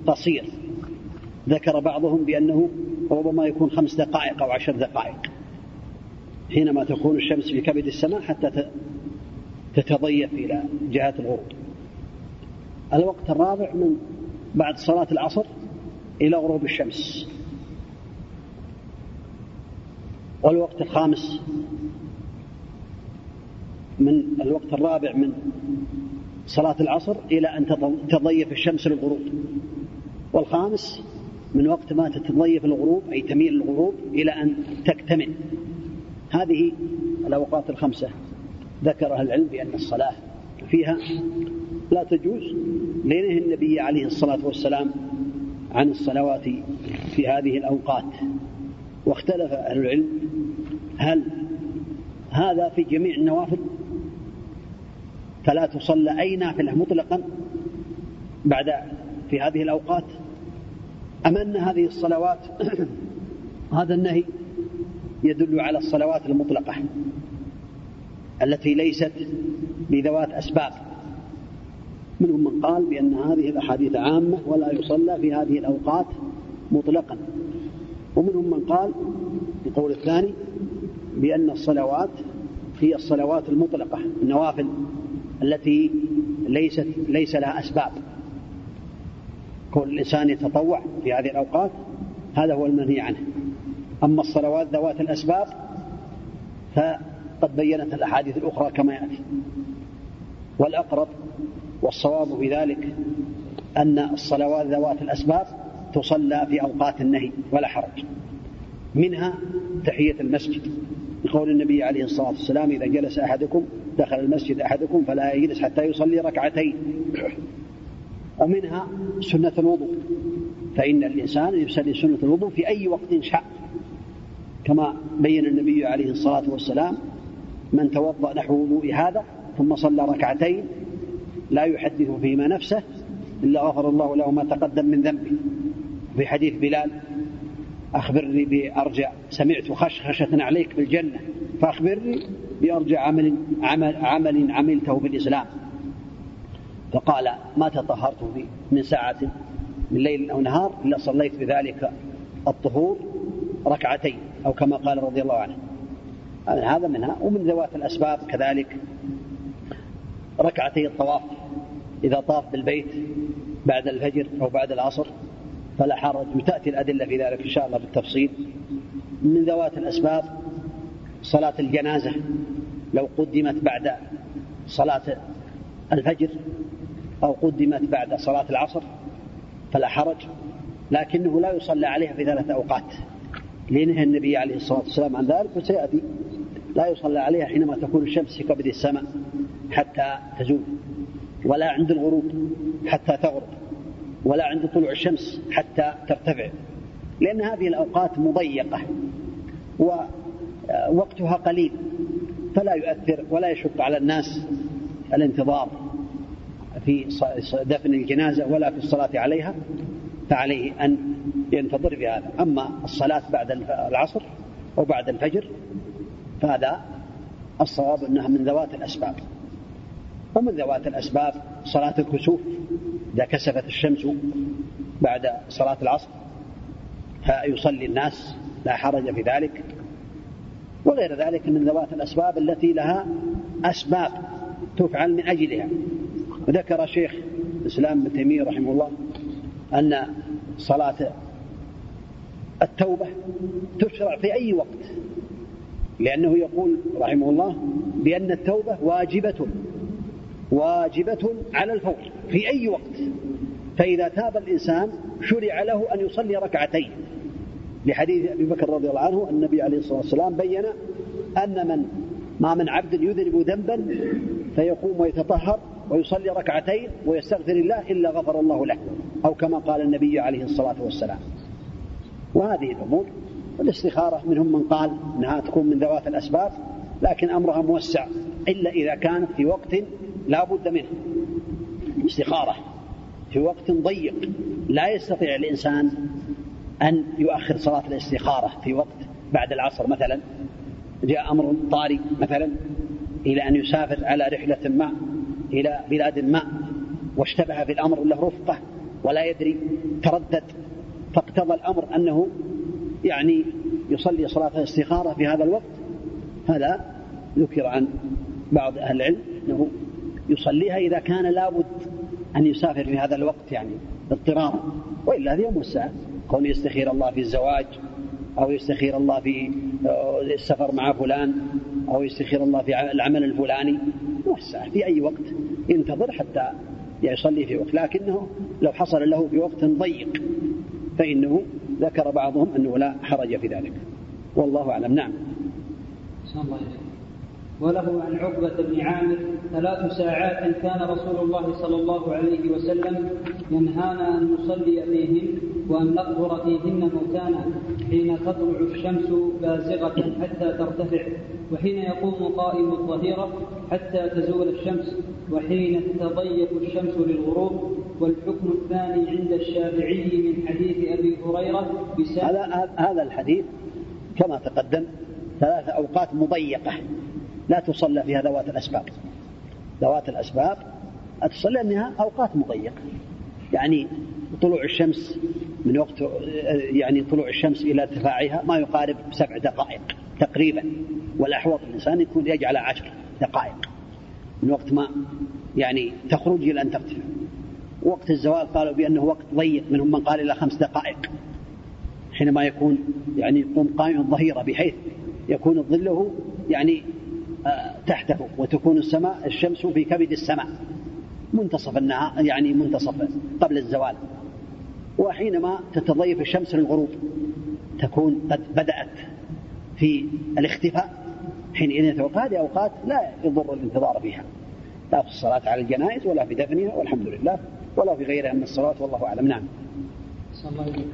قصير. ذكر بعضهم بأنه ربما يكون خمس دقائق أو عشر دقائق. حينما تكون الشمس في كبد السماء حتى تتضيف إلى جهة الغروب. الوقت الرابع من بعد صلاة العصر إلى غروب الشمس. والوقت الخامس من الوقت الرابع من صلاة العصر إلى أن تضيف الشمس للغروب. والخامس من وقت ما تتضيف الغروب أي تميل الغروب إلى أن تكتمل. هذه الأوقات الخمسة ذكرها العلم بأن الصلاة فيها لا تجوز لينه النبي عليه الصلاة والسلام عن الصلوات في هذه الأوقات. واختلف أهل العلم هل هذا في جميع النوافل؟ فلا تصلى أي نافلة مطلقا بعد في هذه الأوقات؟ أم أن هذه الصلوات <clears throat> هذا النهي يدل على الصلوات المطلقة التي ليست بذوات أسباب. منهم من قال بأن هذه الأحاديث عامة ولا يصلى في هذه الأوقات مطلقا. ومنهم من قال القول الثاني بأن الصلوات هي الصلوات المطلقة النوافل. التي ليست ليس لها أسباب. كل الإنسان يتطوع في هذه الأوقات هذا هو المنهي عنه. أما الصلوات ذوات الأسباب فقد بينت الأحاديث الأخرى كما يأتي. والأقرب والصواب في ذلك أن الصلوات ذوات الأسباب تصلى في أوقات النهي ولا حرج. منها تحية المسجد. بقول النبي عليه الصلاة والسلام إذا جلس أحدكم دخل المسجد أحدكم فلا يجلس حتى يصلي ركعتين. <clears throat> ومنها سنة الوضوء. فإن الإنسان يصلي سنة الوضوء في أي وقت شاء. كما بين النبي عليه الصلاة والسلام من توضأ نحو وضوء هذا ثم صلى ركعتين لا يحدث فيما نفسه إلا غفر الله له ما تقدم من ذنبه. في حديث بلال أخبرني بأرجع سمعت خشخشة عليك بالجنة فأخبرني بأرجع عمل, عمل, عمل عملته في الإسلام فقال ما تطهرت به من ساعة من ليل أو نهار إلا صليت بذلك الطهور ركعتين أو كما قال رضي الله عنه. هذا منها. ومن ذوات الأسباب كذلك ركعتي الطواف. إذا طاف بالبيت بعد الفجر أو بعد العصر فلا حرج وتأتي الأدلة في ذلك إن شاء الله بالتفصيل. من ذوات الأسباب صلاة الجنازة لو قدمت بعد صلاة الفجر أو قدمت بعد صلاة العصر فلا حرج لكنه لا يصلى عليها في ثلاث أوقات. لنهى النبي عليه الصلاة والسلام عن ذلك وسيأتي. لا يصلى عليها حينما تكون الشمس في كبد السماء حتى تزول ولا عند الغروب حتى تغرب ولا عند طلوع الشمس حتى ترتفع. لأن هذه الأوقات مضيقة ووقتها قليل فلا يؤثر ولا يشق على الناس الانتظار في دفن الجنازة ولا في الصلاة عليها فعليه أن ينتظر في هذا أما الصلاة بعد العصر أو بعد الفجر فهذا الصواب أنها من ذوات الأسباب. ومن ذوات الأسباب صلاة الكسوف إذا كسفت الشمس بعد صلاة العصر فيصلي الناس لا حرج في ذلك. وغير ذلك من ذوات الأسباب التي لها أسباب تفعل من أجلها. وذكر شيخ الإسلام ابن تيمية رحمه الله أن صلاة التوبة تشرع في أي وقت لأنه يقول رحمه الله بأن التوبة واجبة واجبة على الفور في أي وقت. فإذا تاب الإنسان شرع له أن يصلي ركعتين. لحديث أبي بكر رضي الله عنه النبي عليه الصلاة والسلام بين أن من ما من عبد يذنب ذنبا فيقوم ويتطهر ويصلي ركعتين ويستغفر الله إلا غفر الله له أو كما قال النبي عليه الصلاة والسلام. وهذه الأمور الاستخارة منهم من قال أنها تكون من ذوات الأسباب لكن أمرها موسع إلا إذا كانت في وقت لا بد منه. استخارة في وقت ضيق لا يستطيع الإنسان أن يؤخر صلاة الاستخارة في وقت بعد العصر مثلا. جاء أمر طارئ مثلا إلى أن يسافر على رحلة ما إلى بلاد ما واشتبه في الأمر له رفقة ولا يدري تردد. فاقتضى الأمر أنه يعني يصلي صلاة الاستخارة في هذا الوقت. هذا ذكر عن بعض أهل العلم أنه يصليها إذا كان لابد أن يسافر في هذا الوقت يعني اضطرارا. وإلا هذه موسعة كون يستخير الله في الزواج أو يستخير الله في آه، السفر مع فلان أو يستخير الله في العمل الفلاني. موسعة في أي وقت. ينتظر حتى يصلي في وقت. لكنه لو حصل له في وقت ضيق فإنه ذكر بعضهم أنه لا حرج في ذلك. والله أعلم. نعم. الله وله عن عقبة بن عامر ثلاث ساعات كان رسول الله صلى الله عليه وسلم ينهانا أن نصلي فيهن وأن نقبر فيهن موتانا حين تطلع الشمس بازغة حتى ترتفع وحين يقوم قائم الظهيرة حتى تزول الشمس وحين تضيق الشمس للغروب والحكم الثاني عند الشافعي من حديث أبي هريرة هذا هذا الحديث كما تقدم ثلاث أوقات مضيقة. لا تصلى فيها ذوات الأسباب. ذوات الأسباب تصلى لأنها أوقات مضيقة. يعني طلوع الشمس من وقت يعني طلوع الشمس إلى ارتفاعها ما يقارب سبع دقائق تقريبا والأحوط الإنسان يكون يجعل عشر دقائق من وقت ما يعني تخرج إلى أن ترتفع وقت الزوال قالوا بأنه وقت ضيق منهم من قال إلى خمس دقائق. حينما يكون يعني يقوم قائم الظهيرة بحيث يكون ظله يعني تحته وتكون السماء الشمس في كبد السماء. منتصف النهار يعني منتصف قبل الزوال. وحينما تتضيف الشمس للغروب تكون قد بدأت في الاختفاء. حينئذ هذه أوقات لا يضر الانتظار فيها لا في الصلاة على الجنائز ولا في دفنها والحمد لله. ولا في غيرها من الصلاة والله أعلم. نعم. الله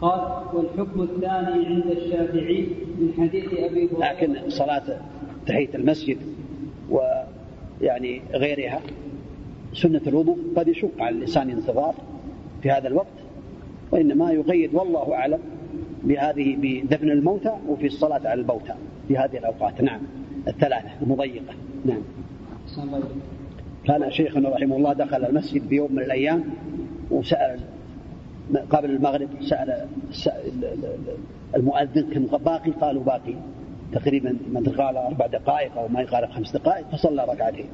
قال والحكم الثاني عند الشافعي من حديث أبي هريرة. لكن صلاة تحية المسجد ويعني غيرها. سنة الوضوء قد يشق على الإنسان انتظار في هذا الوقت وإنما يقيد والله أعلم بهذه بدفن الموتى وفي الصلاة على الموتى في هذه الأوقات. نعم الثلاثة المضيقة. نعم. كان شيخنا رحمه الله دخل المسجد في يوم من الأيام وسأل قبل المغرب سأل المؤذن كم باقي؟ قالوا باقي. تقريبا من قال أربع دقائق أو ما يقارب خمس دقائق فصلى ركعتين.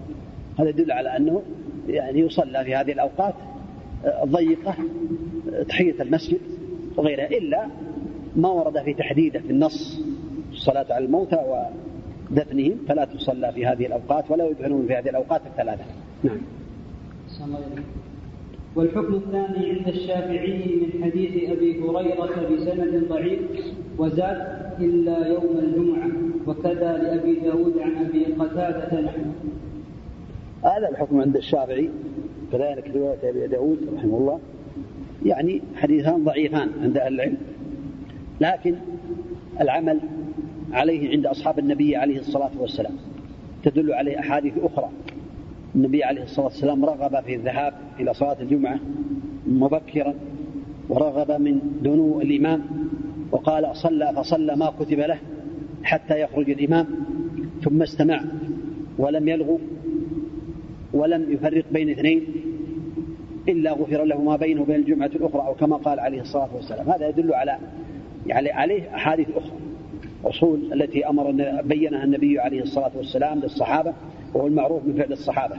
هذا يدل على أنه يعني يصلى في هذه الأوقات الضيقة تحية المسجد وغيرها إلا ما ورد في تحديده في النص الصلاة على الموتى ودفنهم فلا تصلى في هذه الأوقات ولا يدفنون في هذه الأوقات الثلاثة. نعم. والحكم الثاني عند الشافعي من حديث أبي هريرة بسند ضعيف وزاد إلا يوم الجمعة وكذا لأبي داود عن أبي قتادة نحن هذا الحكم عند الشافعي كذلك رواية أبي داود رحمه الله. يعني حديثان ضعيفان عند أهل العلم. لكن العمل عليه عند أصحاب النبي عليه الصلاة والسلام تدل عليه أحاديث أخرى. النبي عليه الصلاة والسلام رغب في الذهاب إلى صلاة الجمعة مبكرا ورغب من دنو الإمام وقال صلى فصلى ما كتب له حتى يخرج الإمام ثم استمع ولم يلغو ولم يفرق بين اثنين إلا غفر له ما بينه وبين الجمعة الأخرى أو كما قال عليه الصلاة والسلام. هذا يدل على يعني عليه أحاديث أخرى. أصول التي أمر بينها النبي عليه الصلاة والسلام للصحابة وهو المعروف من فعل الصحابة.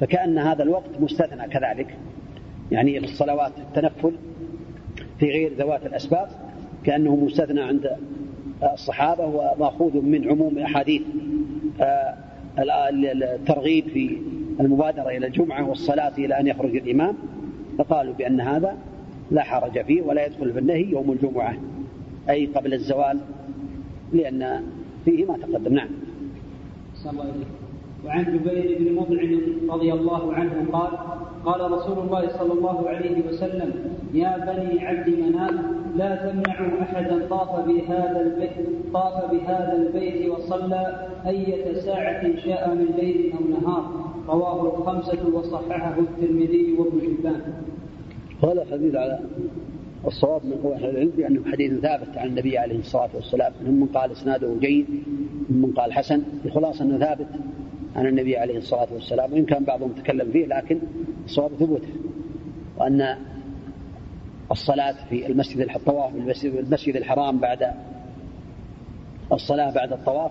فكأن هذا الوقت مستثنى كذلك. يعني الصلوات التنفل في غير ذوات الأسباب كأنه مستثنى عند الصحابة ومأخوذ من عموم أحاديث آه، الترغيب في المبادرة إلى الجمعة والصلاة إلى أن يخرج الإمام. فقالوا بأن هذا لا حرج فيه ولا يدخل في النهي يوم الجمعة أي قبل الزوال لأن فيه ما تقدم. نعم. وعن جبير بن مطعم رضي الله عنه قال قال رسول الله صلى الله عليه وسلم يا بني عبد مناف لا تمنعوا أحدا طاف بهذا البيت طاف بهذا البيت وصلى أية ساعة شاء من ليل أو نهار رواه الخمسة وصححه الترمذي وابن حبان. هذا حديث على الصواب من قول أهل العلم بأنه حديث ثابت عن النبي عليه الصلاة والسلام منهم من قال إسناده جيد من قال حسن الخلاصه أنه ثابت عن النبي عليه الصلاة والسلام وإن كان بعضهم تكلم فيه لكن الصواب ثبوته. وأن الصلاة في المسجد الطواف المسجد الحرام بعد الصلاة بعد الطواف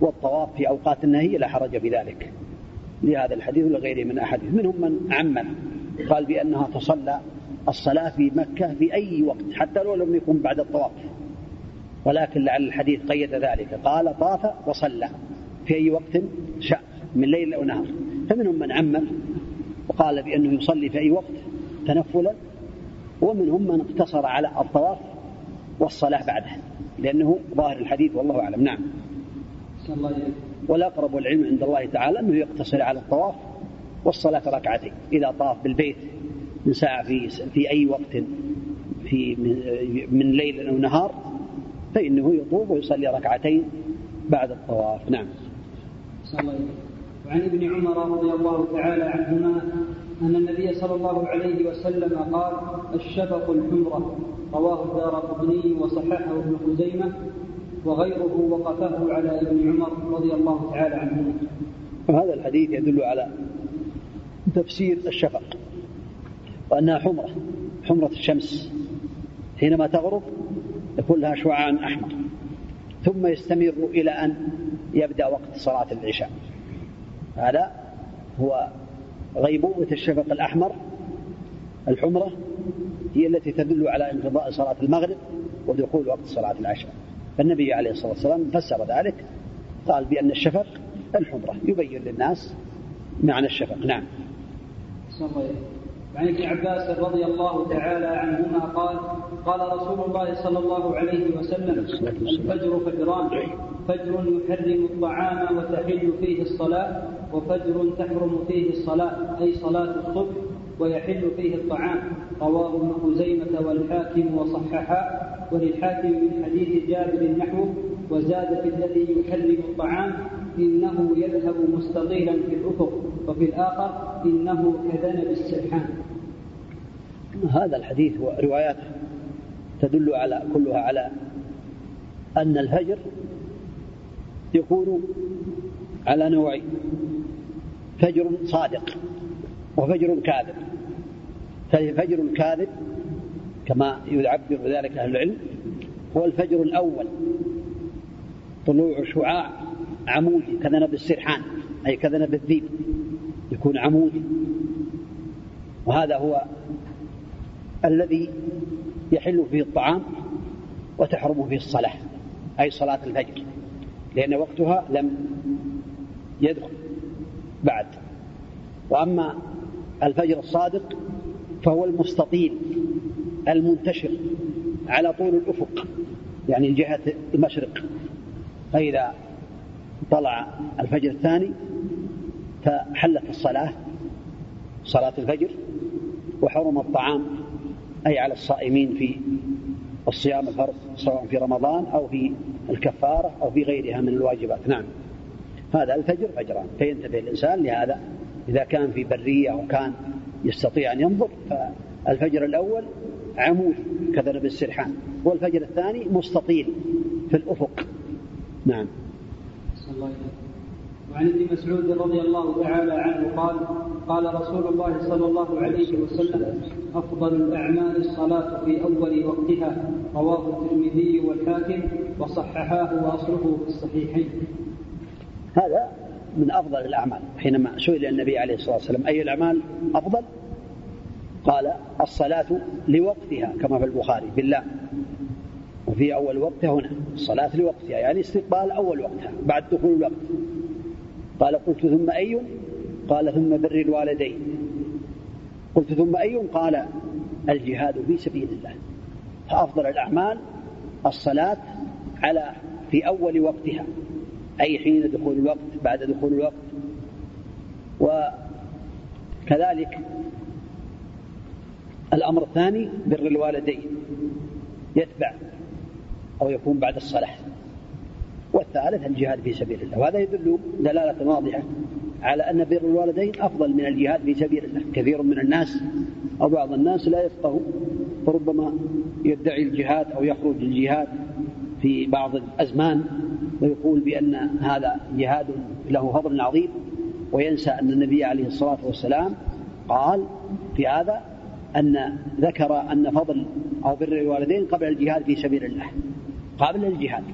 والطواف في أوقات النهي لا حرج في ذلك. لهذا الحديث ولغيره من أحاديث. منهم من عمم قال بأنها تصلى الصلاة في مكة في أي وقت حتى لو لم يكن بعد الطواف. ولكن لعل الحديث قيد ذلك. قال طاف وصلى. في أي وقت شاء من ليل أو نهار. فمنهم من عمم وقال بأنه يصلي في أي وقت تنفلا ومنهم من اقتصر على الطواف والصلاة بعده لأنه ظاهر الحديث والله أعلم. نعم. والأقرب والعلم عند الله تعالى أنه يقتصر على الطواف والصلاة ركعتين إذا طاف بالبيت من ساعة في, في أي وقت في من ليل أو نهار فإنه يطوف ويصلي ركعتين بعد الطواف. نعم. وعن ابن عمر رضي الله تعالى عنهما أن النبي صلى الله عليه وسلم قال الشفق الحمرة رواه الدار قطني وصححه ابن خزيمة وغيره وقفه على ابن عمر رضي الله تعالى عنهما. وهذا الحديث يدل على تفسير الشفق وأنها حمرة حمرة الشمس. حينما تغرب يكون لها شعاع أحمر ثم يستمر إلى أن يبدأ وقت صلاة العشاء. هذا هو غيبوبة الشفق الأحمر الحمرة هي التي تدل على انقضاء صلاة المغرب ودخول وقت صلاة العشاء. فالنبي عليه الصلاة والسلام فسر ذلك قال بأن الشفق الحمرة. يبين للناس معنى الشفق. نعم. عن ابن عباس رضي الله تعالى عنهما قال قال رسول الله صلى الله عليه وسلم الفجر فجران فجر يحرم الطعام وتحل فيه الصلاة وفجر تحرم فيه الصلاة أي صلاة الصبح ويحل فيه الطعام. رواه ابن خزيمة والحاكم وصححا وللحاكم من حديث جابر نحوه وزاد في الذي يحرم الطعام إنه يذهب مستطيلا في الأفق وفي الآخر إنه كذنب السرحان هذا الحديث ورواياته تدل على كلها على أن الفجر يكون على نوعين فجر صادق وفجر كاذب. فالفجر الكاذب كما يعبر ذلك أهل العلم هو الفجر الأول طلوع شعاع عمودي كذنب السرحان أي كذنب الذيب يكون عمودي. وهذا هو الذي يحل فيه الطعام وتحرم فيه الصلاة أي صلاة الفجر لأن وقتها لم يدخل بعد. وأما الفجر الصادق فهو المستطيل المنتشر على طول الأفق يعني جهة المشرق فإذا طلع الفجر الثاني فحلت الصلاة صلاة الفجر وحرم الطعام أي على الصائمين في الصيام الفرض سواء في رمضان أو في الكفارة أو في غيرها من الواجبات. نعم. هذا الفجر فجران. فينتبه الإنسان لهذا. إذا كان في برية أو كان يستطيع أن ينظر فالفجر الأول عمود كذنب السرحان والفجر الثاني مستطيل في الأفق. نعم. وعن ابن مسعود رضي الله تعالى عنه قال قال رسول الله صلى الله عليه وسلم أفضل الأعمال الصلاة في أول وقتها. رواه الترمذي والحاكم وصححاه وأصله في الصحيحين. هذا من أفضل الأعمال حينما سئل النبي عليه الصلاة والسلام أي الأعمال أفضل؟ قال الصلاة لوقتها كما في البخاري بالله. وفي أول وقتها هنا الصلاة لوقتها يعني استقبال أول وقتها بعد دخول الوقت. قال قلت ثم أي؟ قال ثم بر الوالدين. قلت ثم أي؟ قال الجهاد في سبيل الله. فأفضل الأعمال الصلاة على في أول وقتها أي حين دخول الوقت بعد دخول الوقت. وكذلك الأمر الثاني بر الوالدين. يتبع أو يكون بعد الصلاة. والثالث الجهاد في سبيل الله. وهذا يدل دلالة واضحة على أن بر الوالدين أفضل من الجهاد في سبيل الله. كثير من الناس أو بعض الناس لا يفقه وربما يدعي الجهاد أو يخرج الجهاد في بعض الأزمان ويقول بأن هذا جهاد له فضل عظيم وينسى أن النبي عليه الصلاة والسلام قال في هذا أن ذكر أن فضل أو بر الوالدين قبل الجهاد في سبيل الله. قبل الجهاد.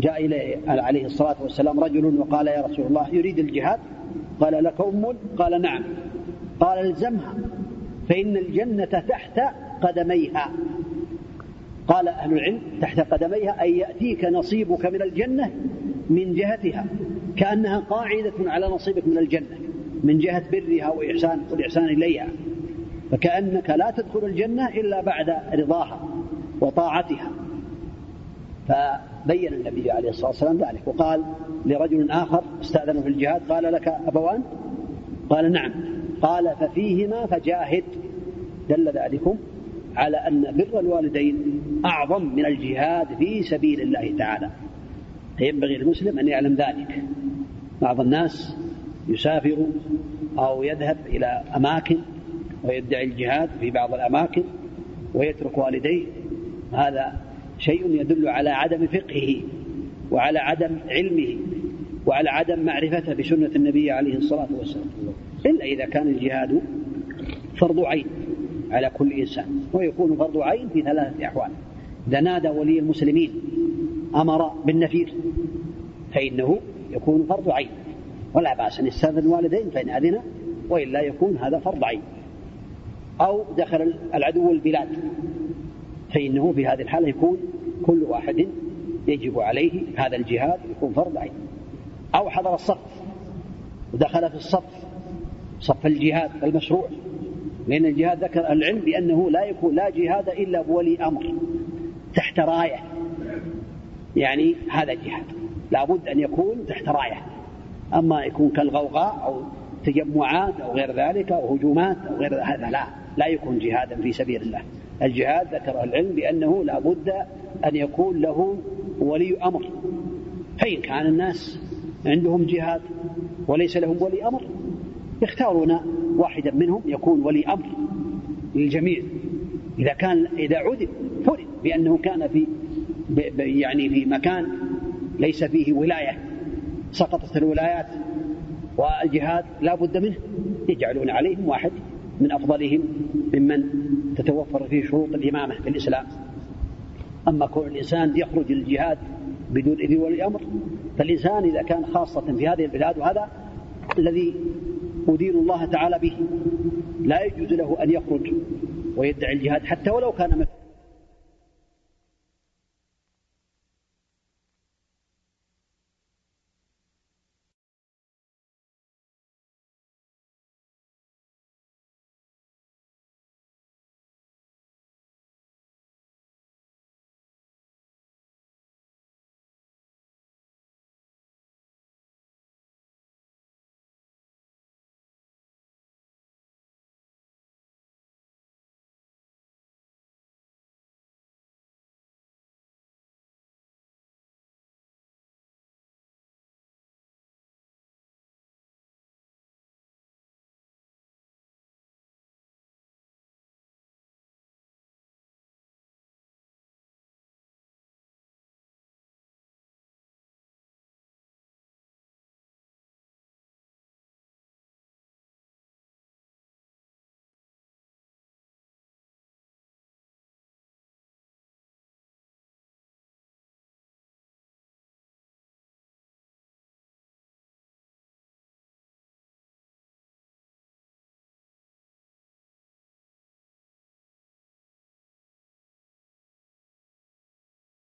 جاء إليه عليه الصلاة والسلام رجل وقال يا رسول الله يريد الجهاد؟ قال لك أم؟ قال نعم. قال الزمها. فإن الجنة تحت قدميها. قال أهل العلم تحت قدميها أي يأتيك نصيبك من الجنة من جهتها. كأنها قاعدة على نصيبك من الجنة من جهة برها وإحسان والإحسان إليها. فكأنك لا تدخل الجنة إلا بعد رضاها وطاعتها. فبين النبي عليه الصلاة والسلام ذلك وقال لرجل آخر استأذنه في الجهاد قال لك أبوان؟ قال نعم. قال ففيهما فجاهد. دل ذلكم على أن بر الوالدين أعظم من الجهاد في سبيل الله تعالى. فينبغي المسلم أن يعلم ذلك. بعض الناس يسافر أو يذهب إلى أماكن ويدعي الجهاد في بعض الأماكن ويترك والديه. هذا شيء يدل على عدم فقهه وعلى عدم علمه وعلى عدم معرفته بسنة النبي عليه الصلاة والسلام. إلا إذا كان الجهاد فرض عين على كل إنسان ويكون فرض عين في ثلاثة أحوال. إذا نادى ولي المسلمين أمر بالنفير فإنه يكون فرض عين. ولا بأس أن يستأذن الوالدين فإن أذن وإلا يكون هذا فرض عين. أو دخل العدو البلاد. فإنه في هذه الحالة يكون كل واحد يجب عليه هذا الجهاد يكون فرض عين. أو حضر الصف ودخل في الصف صف الجهاد المشروع. لأن الجهاد ذكر العلم بأنه لا يكون لا جهاد إلا بولي أمر تحت راية. يعني هذا جهاد لابد أن يكون تحت راية. أما يكون كالغوغاء أو تجمعات أو غير ذلك أو هجومات أو غير هذا لا لا يكون جهادا في سبيل الله. الجهاد ذكر العلم بأنه لا بد أن يكون له ولي أمر. فإن كان الناس عندهم جهاد وليس لهم ولي أمر يختارون واحدا منهم يكون ولي أمر للجميع. إذا كان إذا عدم فرض بأنه كان في يعني في مكان ليس فيه ولاية سقطت الولايات والجهاد لا بد منه يجعلون عليهم واحد من أفضلهم ممن تتوفر فيه شروط الإمامة في الإسلام. أما كون الإنسان يخرج للجهاد بدون إذن ولي أمر فالإنسان إذا كان خاصة في هذه البلاد وهذا الذي أدين الله تعالى به لا يجوز له أن يخرج ويدعي الجهاد حتى ولو كان مثل